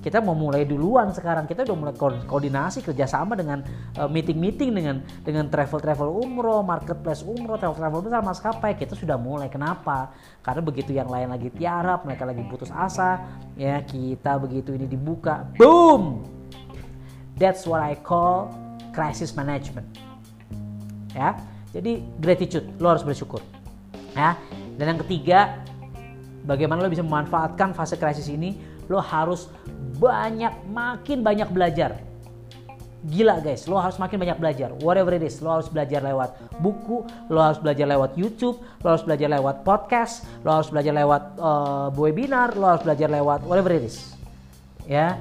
Kita mau mulai duluan sekarang. Kita udah mulai koordinasi kerjasama dengan uh, meeting-meeting dengan dengan travel-travel umroh, marketplace umroh, travel-travel besar maskapai. Kita sudah mulai. Kenapa? Karena begitu yang lain lagi tiarap, mereka lagi putus asa, ya kita begitu ini dibuka, boom, That's what I call crisis management. Ya, jadi gratitude, lo harus bersyukur. Ya, dan yang ketiga, bagaimana lo bisa memanfaatkan fase krisis ini? Lo harus banyak, makin banyak belajar. Gila guys, lo harus makin banyak belajar. Whatever it is, lo harus belajar lewat buku, lo harus belajar lewat YouTube, lo harus belajar lewat podcast, lo harus belajar lewat uh, webinar, lo harus belajar lewat whatever it is. Ya,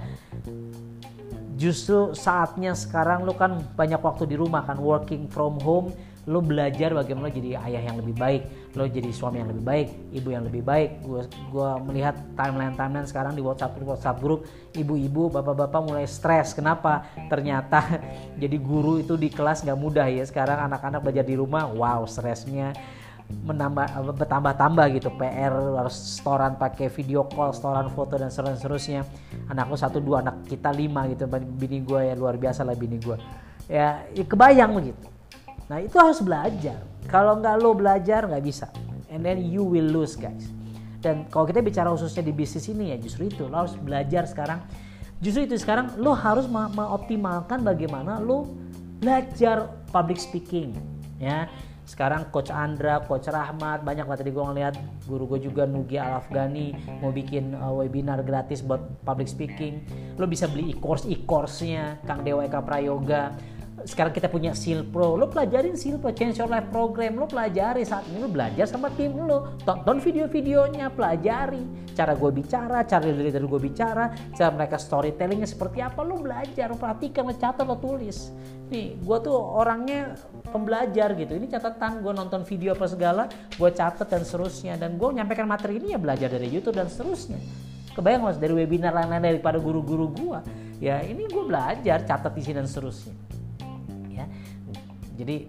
justru saatnya sekarang lu kan banyak waktu di rumah kan working from home lo belajar bagaimana jadi ayah yang lebih baik lo jadi suami yang lebih baik ibu yang lebih baik. Gue gua melihat timeline timeline sekarang di WhatsApp WhatsApp grup ibu-ibu bapak-bapak mulai stres. Kenapa? Ternyata jadi guru itu di kelas nggak mudah ya. Sekarang anak-anak belajar di rumah wow stresnya menambah bertambah-tambah gitu PR harus setoran pakai video call setoran foto dan seterusnya anakku satu dua anak kita lima gitu bini gue ya luar biasa lah bini gue ya, ya kebayang begitu nah itu harus belajar. Kalau nggak lo belajar nggak bisa. And then you will lose guys. Dan kalau kita bicara khususnya di bisnis ini ya justru itu. Lo harus belajar sekarang. Justru itu sekarang lo harus mengoptimalkan bagaimana lo belajar public speaking ya sekarang coach Andra, coach Rahmat, banyak lah tadi gue ngeliat guru gue juga Nugi Al Afghani mau bikin uh, webinar gratis buat public speaking. Lo bisa beli e-course e-course-nya Kang Dewa Eka Prayoga sekarang kita punya Seal Pro, lo pelajarin Seal Pro, Change Your Life Program, lo pelajari saat ini lo belajar sama tim lo, tonton video-videonya, pelajari. Cara gue bicara, cara leader gue bicara, cara mereka storytellingnya seperti apa, lo belajar, lo perhatikan, lo catat, lo tulis. Nih, gue tuh orangnya pembelajar gitu, ini catatan, gue nonton video apa segala, gue catat dan seterusnya, dan gue nyampaikan materi ini ya belajar dari YouTube dan seterusnya. Kebayang mas dari webinar lain-lain daripada guru-guru gue, ya ini gue belajar, catat di sini dan seterusnya jadi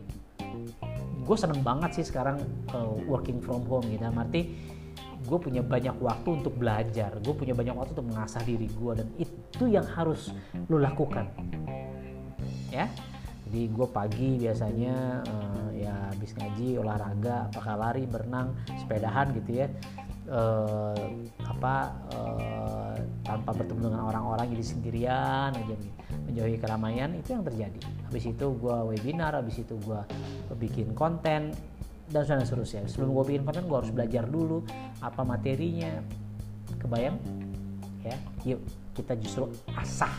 gue seneng banget sih sekarang uh, working from home gitu. Arti gue punya banyak waktu untuk belajar. Gue punya banyak waktu untuk mengasah diri gue dan itu yang harus lo lakukan. Ya? Jadi gue pagi biasanya uh, ya habis ngaji olahraga apakah lari berenang sepedahan gitu ya uh, apa uh, tanpa bertemu dengan orang-orang jadi sendirian aja menjauhi keramaian itu yang terjadi. Habis itu gue webinar habis itu gue bikin konten dan seterusnya sebelum gue bikin konten gue harus belajar dulu apa materinya. Kebayang? Ya yuk kita justru asah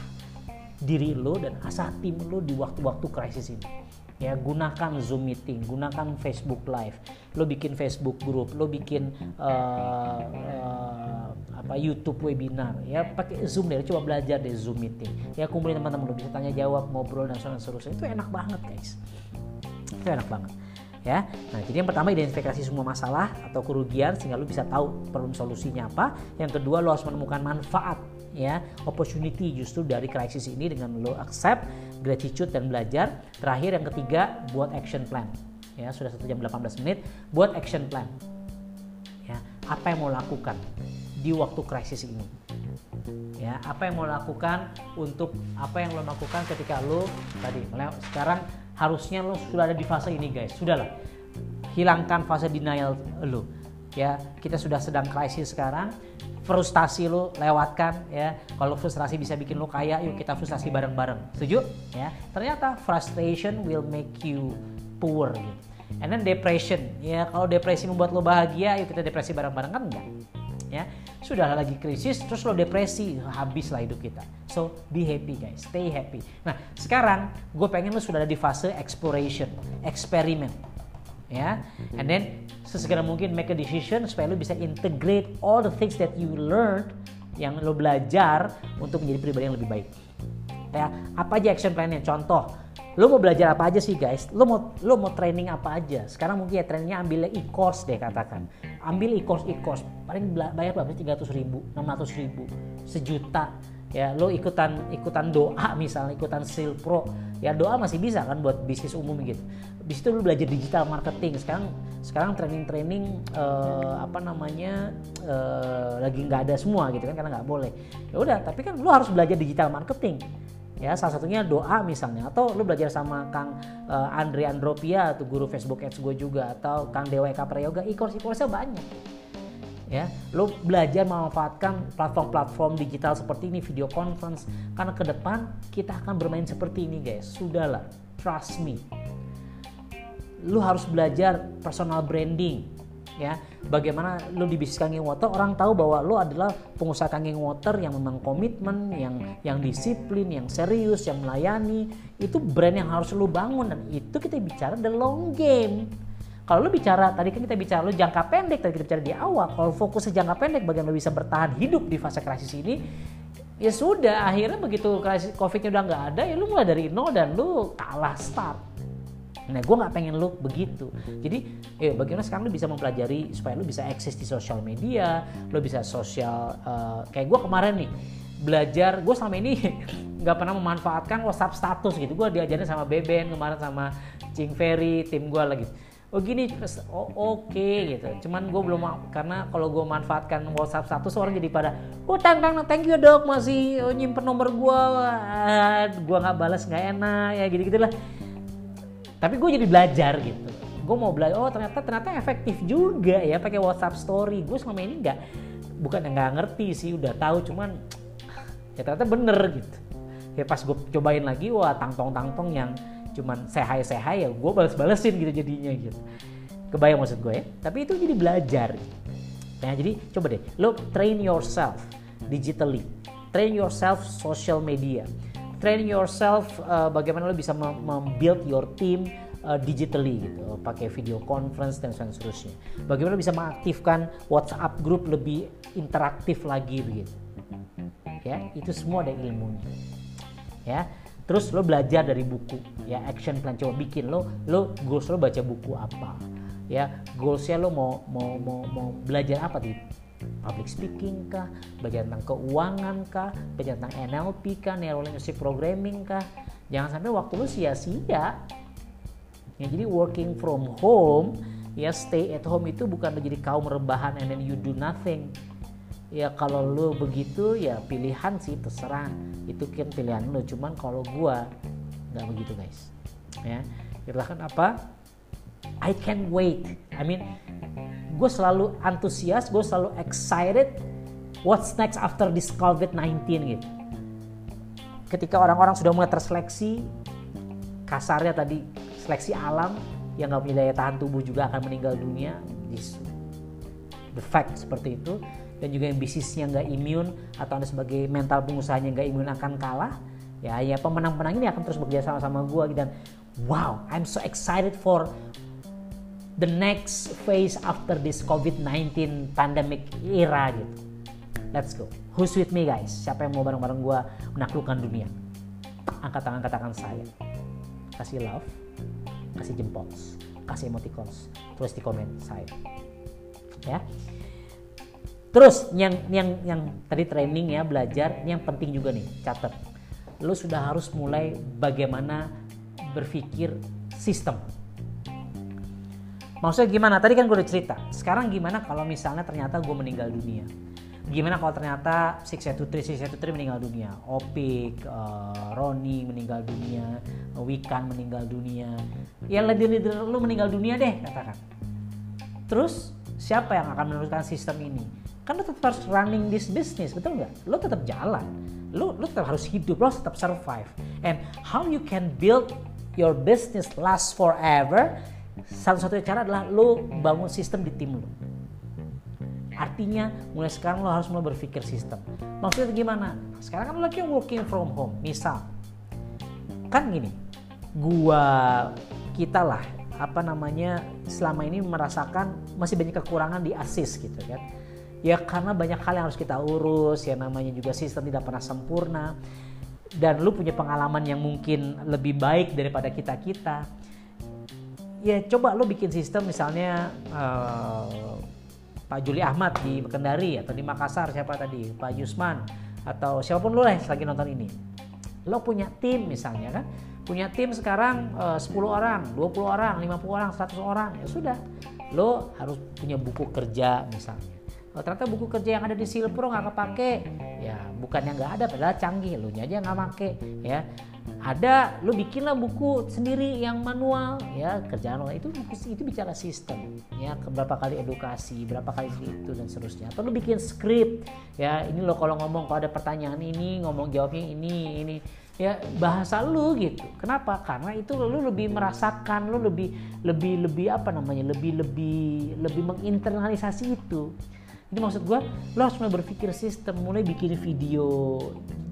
diri lo dan asah tim lo di waktu-waktu krisis ini ya gunakan Zoom meeting, gunakan Facebook Live, lo bikin Facebook group, lo bikin uh, uh, apa YouTube webinar, ya pakai Zoom deh, coba belajar deh Zoom meeting, ya kumpulin teman-teman lo bisa tanya jawab, ngobrol dan seterusnya, itu enak banget guys, itu enak banget ya. Nah, jadi yang pertama identifikasi semua masalah atau kerugian sehingga lo bisa tahu problem solusinya apa. Yang kedua lo harus menemukan manfaat ya, opportunity justru dari krisis ini dengan lo accept gratitude dan belajar. Terakhir yang ketiga buat action plan. Ya, sudah satu jam 18 menit buat action plan. Ya, apa yang mau lakukan di waktu krisis ini? Ya, apa yang mau lakukan untuk apa yang lo lakukan ketika lo tadi sekarang harusnya lo sudah ada di fase ini guys. Sudahlah. Hilangkan fase denial lo. Ya, kita sudah sedang krisis sekarang frustasi lu lewatkan ya. Kalau frustrasi bisa bikin lu kaya yuk kita frustasi bareng-bareng. Setuju? Ya. Ternyata frustration will make you poor gitu. And then depression ya. Kalau depresi membuat lo bahagia yuk kita depresi bareng-bareng kan enggak? Ya. Sudah lagi krisis terus lo depresi habislah hidup kita. So be happy guys. Stay happy. Nah sekarang gue pengen lo sudah ada di fase exploration eksperimen ya. And then sesegera mungkin make a decision supaya lo bisa integrate all the things that you learned yang lo belajar untuk menjadi pribadi yang lebih baik. Ya apa aja action plan-nya? Contoh lo mau belajar apa aja sih guys? Lo mau lo mau training apa aja? Sekarang mungkin ya trainingnya ambil e-course deh katakan. Ambil e-course e-course. Paling bayar berapa sih? 300 ribu 600 ribu sejuta. Ya lo ikutan ikutan doa misalnya ikutan seal pro ya doa masih bisa kan buat bisnis umum gitu di situ lo belajar digital marketing. Sekarang sekarang training training uh, apa namanya uh, lagi nggak ada semua gitu kan karena nggak boleh. Ya udah tapi kan lo harus belajar digital marketing. Ya salah satunya doa misalnya atau lo belajar sama Kang uh, Andre Andropia atau guru Facebook Ads gue juga atau Kang Dewa Eka Prayoga e-course e-course banyak. Ya lo belajar memanfaatkan platform-platform digital seperti ini video conference karena ke depan kita akan bermain seperti ini guys. Sudahlah trust me lo harus belajar personal branding ya bagaimana lo di bisnis kanging water orang tahu bahwa lo adalah pengusaha kanging water yang memang komitmen yang yang disiplin yang serius yang melayani itu brand yang harus lo bangun dan itu kita bicara the long game kalau lu bicara, tadi kan kita bicara lu jangka pendek, tadi kita bicara di awal. Kalau fokusnya jangka pendek, bagaimana lu bisa bertahan hidup di fase krisis ini, ya sudah akhirnya begitu krisis COVID-nya udah nggak ada, ya lu mulai dari nol dan lu kalah start. Nah, gue nggak pengen lu begitu. Jadi, ya bagaimana sekarang lu bisa mempelajari supaya lu bisa eksis di sosial media, lu bisa sosial uh, kayak gue kemarin nih belajar. Gue selama ini nggak pernah memanfaatkan WhatsApp status gitu. Gue diajarin sama Beben kemarin sama Cing Ferry, tim gue lagi oh gini oh, oke okay, gitu cuman gue belum karena kalau gue manfaatkan WhatsApp satu orang jadi pada oh tang tang thank you dok masih nyimpen nomor gue gue nggak balas nggak enak ya gitu gitulah tapi gue jadi belajar gitu. Gue mau belajar oh ternyata ternyata efektif juga ya pakai WhatsApp Story. Gue selama ini nggak bukan nggak ngerti sih udah tahu cuman ya ternyata bener gitu. Ya pas gue cobain lagi wah tangtong tangtong yang cuman sehai sehai ya gue balas balesin gitu jadinya gitu. Kebayang maksud gue ya? Tapi itu jadi belajar. Nah jadi coba deh lo train yourself digitally. Train yourself social media train yourself uh, bagaimana lo bisa membuild your team uh, digitally gitu pakai video conference dan seterusnya. Bagaimana lo bisa mengaktifkan WhatsApp group lebih interaktif lagi begitu. Ya itu semua ada ilmunya. Ya terus lo belajar dari buku. Ya action plan. Coba bikin lo lo goals lo baca buku apa. Ya goalsnya lo mau mau mau mau belajar apa di public speaking kah? Belajar tentang keuangan kah? Belajar tentang NLP kah? Neuro linguistic programming kah? Jangan sampai waktu lo sia-sia. Ya jadi working from home ya stay at home itu bukan menjadi kaum rebahan and then you do nothing. Ya kalau lu begitu ya pilihan sih terserah. Itu kan pilihan lu cuman kalau gua nggak begitu guys. Ya itulah kan apa I can't wait. I mean gue selalu antusias gue selalu excited what's next after this COVID-19 gitu. Ketika orang-orang sudah mulai terseleksi kasarnya tadi seleksi alam yang nggak punya daya tahan tubuh juga akan meninggal dunia. The fact seperti itu. Dan juga yang bisnisnya nggak imun atau anda sebagai mental pengusahanya nggak imun akan kalah ya ya pemenang-pemenang ini akan terus bekerja sama sama gue dan wow I'm so excited for the next phase after this COVID-19 pandemic era gitu. Let's go. Who's with me guys? Siapa yang mau bareng-bareng gue menaklukkan dunia? Angkat tangan katakan saya. Kasih love kasih jempol kasih emoticons tulis di komen saya. Ya. Terus yang yang yang tadi training ya belajar, ini yang penting juga nih, catat. Lu sudah harus mulai bagaimana berpikir sistem. Maksudnya gimana? Tadi kan gue udah cerita. Sekarang gimana kalau misalnya ternyata gue meninggal dunia? Gimana kalau ternyata Six Six Three meninggal dunia? Opik, uh, Roni meninggal dunia, Wikan meninggal dunia. Ya leader-leader lu meninggal dunia deh katakan. Terus siapa yang akan meneruskan sistem ini? kan lo tetap harus running this business betul nggak lo tetap jalan lo lo tetap harus hidup lo tetap survive and how you can build your business last forever satu-satunya cara adalah lo bangun sistem di tim lo. Artinya mulai sekarang lo harus mulai berpikir sistem. Maksudnya gimana? Sekarang kan lo lagi working from home. Misal kan gini gua kita lah apa namanya selama ini merasakan masih banyak kekurangan di asis gitu kan. Ya karena banyak hal yang harus kita urus ya namanya juga sistem tidak pernah sempurna. Dan lu punya pengalaman yang mungkin lebih baik daripada kita kita ya coba lu bikin sistem misalnya uh, Pak Juli Ahmad di Kendari atau di Makassar siapa tadi? Pak Yusman atau siapa pun lu lah lagi nonton ini. Lo punya tim misalnya kan? Punya tim sekarang uh, 10 orang 20 orang 50 orang 100 orang ya sudah. Lo harus punya buku kerja misalnya. Oh, ternyata buku kerja yang ada di Silpro nggak kepake. Ya bukannya nggak ada padahal canggih. Lu aja nggak make ya ada lu bikinlah buku sendiri yang manual ya kerjaan lo. Itu itu bicara sistem ya berapa kali edukasi berapa kali itu dan seterusnya. Atau lu bikin skrip ya ini lo kalau ngomong kalau ada pertanyaan ini ngomong jawabnya ini ini ya bahasa lu gitu. Kenapa? Karena itu lu lebih merasakan lu lebih lebih lebih apa namanya lebih lebih lebih menginternalisasi itu ini maksud gue, lo harus mulai berpikir sistem, mulai bikin video.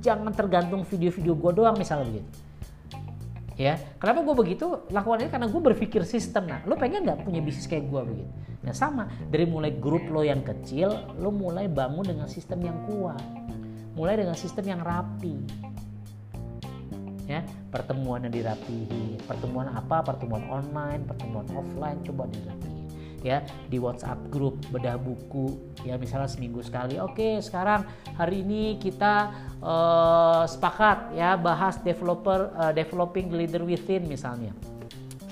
Jangan tergantung video-video gue doang misalnya begitu. Ya, kenapa gue begitu? Lakukan ini karena gue berpikir sistem. Nah, lo pengen nggak punya bisnis kayak gue begitu? Nah sama, dari mulai grup lo yang kecil, lo mulai bangun dengan sistem yang kuat. Mulai dengan sistem yang rapi. Ya, pertemuan yang dirapihi. Pertemuan apa? Pertemuan online, pertemuan offline, coba dirapihi ya di WhatsApp grup bedah buku ya misalnya seminggu sekali. Oke sekarang hari ini kita uh, sepakat ya bahas developer uh, developing leader within misalnya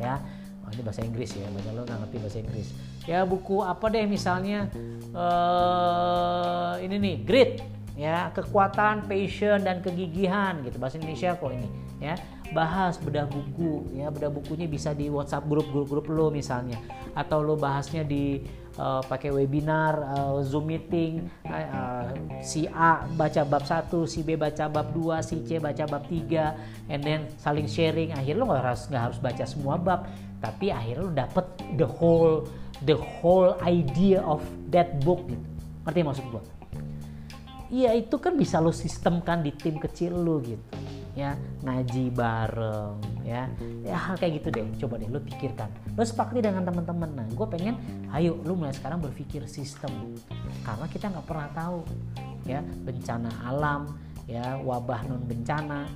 ya. Oh, ini bahasa Inggris ya banyak lo nggak ngerti bahasa Inggris. Ya buku apa deh misalnya uh, ini nih grit ya kekuatan passion dan kegigihan gitu. Bahasa Indonesia kok ini ya. Bahas bedah buku ya. Bedah bukunya bisa di WhatsApp grup grup grup lo misalnya. Atau lo bahasnya di uh, pakai webinar uh, Zoom meeting uh, si A baca bab 1 si B baca bab 2 si C baca bab 3 and then saling sharing. Akhirnya lo nggak harus nggak harus baca semua bab tapi akhirnya lo dapet the whole the whole idea of that book gitu. Ngerti maksud gua Iya itu kan bisa lo sistemkan di tim kecil lo gitu ya. Ngaji bareng ya. Ya hal kayak gitu deh coba deh lo pikirkan. Lo sepakati dengan teman-teman. Nah gue pengen ayo lo mulai sekarang berpikir sistem. Karena kita nggak pernah tahu ya bencana alam ya wabah non bencana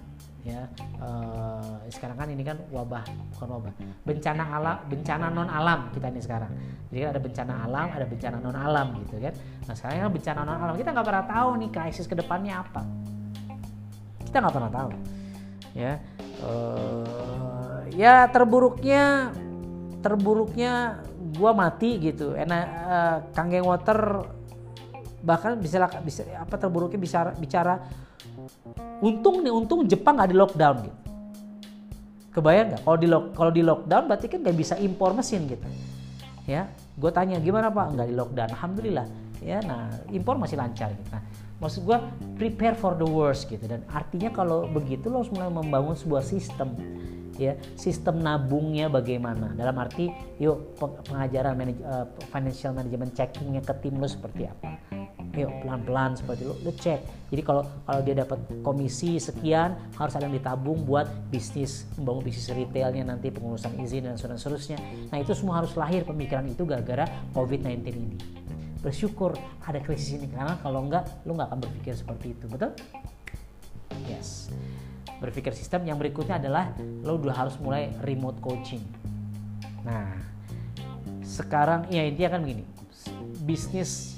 ya. Uh, sekarang kan ini kan wabah bukan wabah. Bencana alam bencana non alam kita ini sekarang. Jadi kan ada bencana alam ada bencana non alam gitu kan. Nah sekarang kan bencana non alam kita nggak pernah tahu nih krisis ke depannya apa. Kita nggak pernah tahu ya. Uh, ya terburuknya terburuknya gua mati gitu. Enak uh, kangen water bahkan bisa bisa apa terburuknya bisa bicara untung nih untung Jepang nggak di lockdown gitu. Kebayang nggak? Kalau di lock kalau di lockdown berarti kan nggak bisa impor mesin gitu. Ya gue tanya gimana pak? Nggak di lockdown. Alhamdulillah. Ya nah impor masih lancar gitu. Nah maksud gue prepare for the worst gitu. Dan artinya kalau begitu lo harus mulai membangun sebuah sistem ya sistem nabungnya bagaimana. Dalam arti yuk pengajaran manage, uh, financial management checkingnya ke tim lo seperti apa. Yuk pelan-pelan seperti lo, lo cek. Jadi kalau kalau dia dapat komisi sekian harus ada yang ditabung buat bisnis membangun bisnis retailnya nanti pengurusan izin dan seterusnya nah itu semua harus lahir pemikiran itu gara-gara COVID-19 ini. Bersyukur ada krisis ini karena kalau enggak lo nggak akan berpikir seperti itu. Betul? Yes berpikir sistem yang berikutnya adalah lo udah harus mulai remote coaching nah sekarang ya intinya kan begini bisnis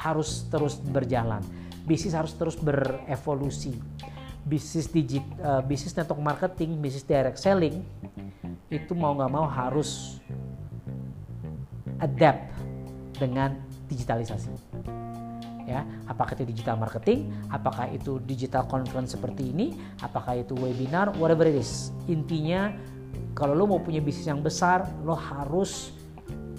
harus terus berjalan. Bisnis harus terus berevolusi. Bisnis digit, uh, bisnis network marketing, bisnis direct selling itu mau nggak mau harus adapt dengan digitalisasi. Ya, apakah itu digital marketing, apakah itu digital conference seperti ini, apakah itu webinar, whatever it is. Intinya kalau lo mau punya bisnis yang besar, lo harus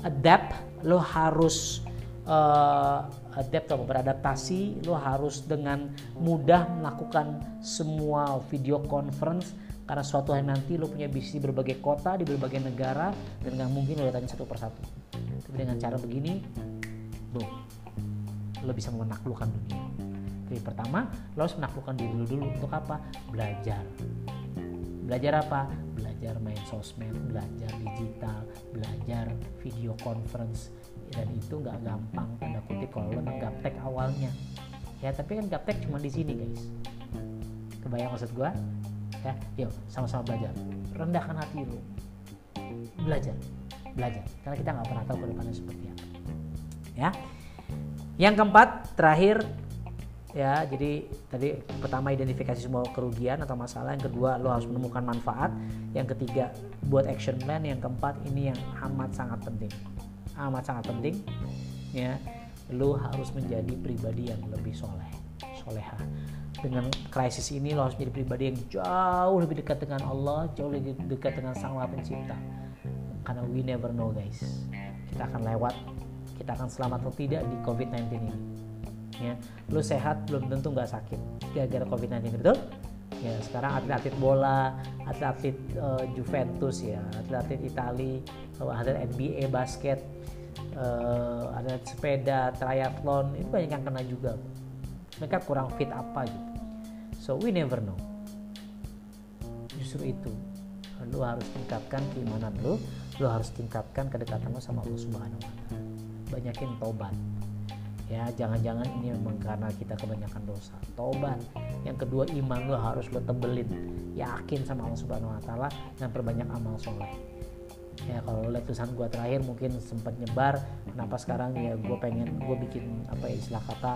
adapt, lo harus uh, adapt atau beradaptasi lo harus dengan mudah melakukan semua video conference. Karena suatu hari nanti lo punya bisnis di berbagai kota di berbagai negara dan nggak mungkin lo datangin satu persatu. Tapi dengan cara begini boom lo bisa menaklukkan dunia. Jadi pertama lo harus menaklukkan diri lo dulu. Untuk apa? Belajar. Belajar apa? Belajar main sosmed belajar digital belajar video conference. Dan itu nggak gampang tanda kutip kalau lo gaptek awalnya. Ya tapi kan gaptek cuma di sini guys. Kebayang maksud gue ya yuk sama-sama belajar. Rendahkan hati lo. Belajar. Belajar. Karena kita nggak pernah tahu ke depannya seperti apa. Ya yang keempat terakhir ya jadi tadi pertama identifikasi semua kerugian atau masalah yang kedua lo harus menemukan manfaat yang ketiga buat action plan yang keempat ini yang amat sangat penting amat sangat penting ya lu harus menjadi pribadi yang lebih soleh soleha. Dengan krisis ini lo harus menjadi pribadi yang jauh lebih dekat dengan Allah jauh lebih dekat dengan sang pencipta. Karena we never know guys. Kita akan lewat kita akan selamat atau tidak di COVID-19 ini. Ya lu sehat belum tentu nggak sakit gara-gara COVID-19 betul? Ya sekarang atlet-atlet bola atlet-atlet uh, Juventus ya atlet-atlet Itali atlet NBA basket uh, ada sepeda triathlon itu banyak yang kena juga. Mereka kurang fit apa gitu. So we never know. Justru itu. Lu harus tingkatkan keimanan lu lu harus tingkatkan kedekatan lu sama Allah Subhanahu wa taala banyakin tobat ya jangan-jangan ini memang karena kita kebanyakan dosa. Tobat yang kedua iman lu harus lu tebelin. Yakin sama Allah Subhanahu wa taala dan perbanyak amal soleh. Ya kalau lihat tulisan gue terakhir mungkin sempat nyebar kenapa sekarang ya gue pengen gue bikin apa ya istilah kata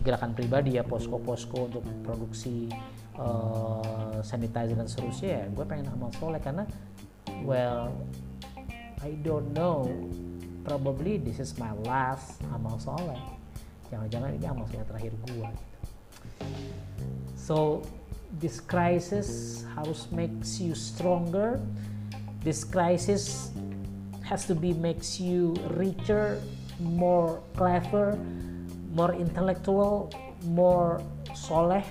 gerakan pribadi ya posko-posko untuk produksi uh, sanitizer dan seterusnya ya gue pengen amal soleh. Karena well I don't know probably this is my last amal soleh jangan-jangan ini amal soleh terakhir gue gitu. So this crisis harus makes you stronger. This crisis has to be makes you richer, more clever, more intellectual, more soleh,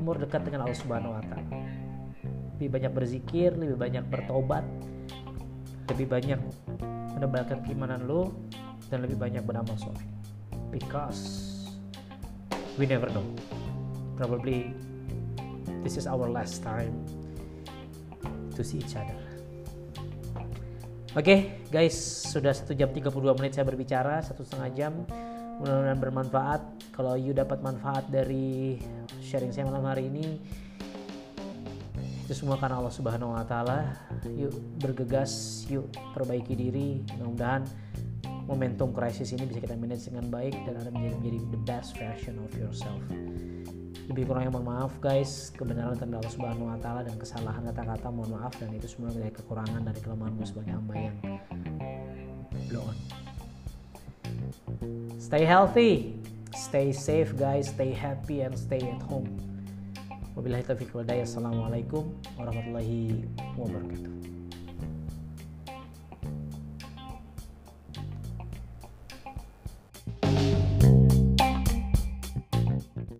more dekat dengan Allah Subhanahu wa taala. Lebih banyak berzikir, lebih banyak bertobat, lebih banyak menebalkan keimanan lo dan lebih banyak beramal soleh. Because we never know. Probably this is our last time to see each other. Oke okay, guys, sudah satu jam 32 menit saya berbicara, satu setengah jam. Mudah-mudahan bermanfaat. Kalau you dapat manfaat dari sharing saya malam hari ini, itu semua karena Allah Subhanahu Wa Taala. Yuk bergegas, yuk perbaiki diri. Mudah-mudahan momentum krisis ini bisa kita manage dengan baik dan Anda menjadi menjadi the best version of yourself. Lebih kurang yang mohon maaf guys, kebenaran tentang Allah Subhanahu wa taala dan kesalahan kata-kata mohon maaf dan itu semua dari kekurangan dari kelemahanmu sebagai hamba yang blow on. Stay healthy, stay safe guys, stay happy and stay at home. Wabillahi taufiq wal Assalamualaikum warahmatullahi wabarakatuh.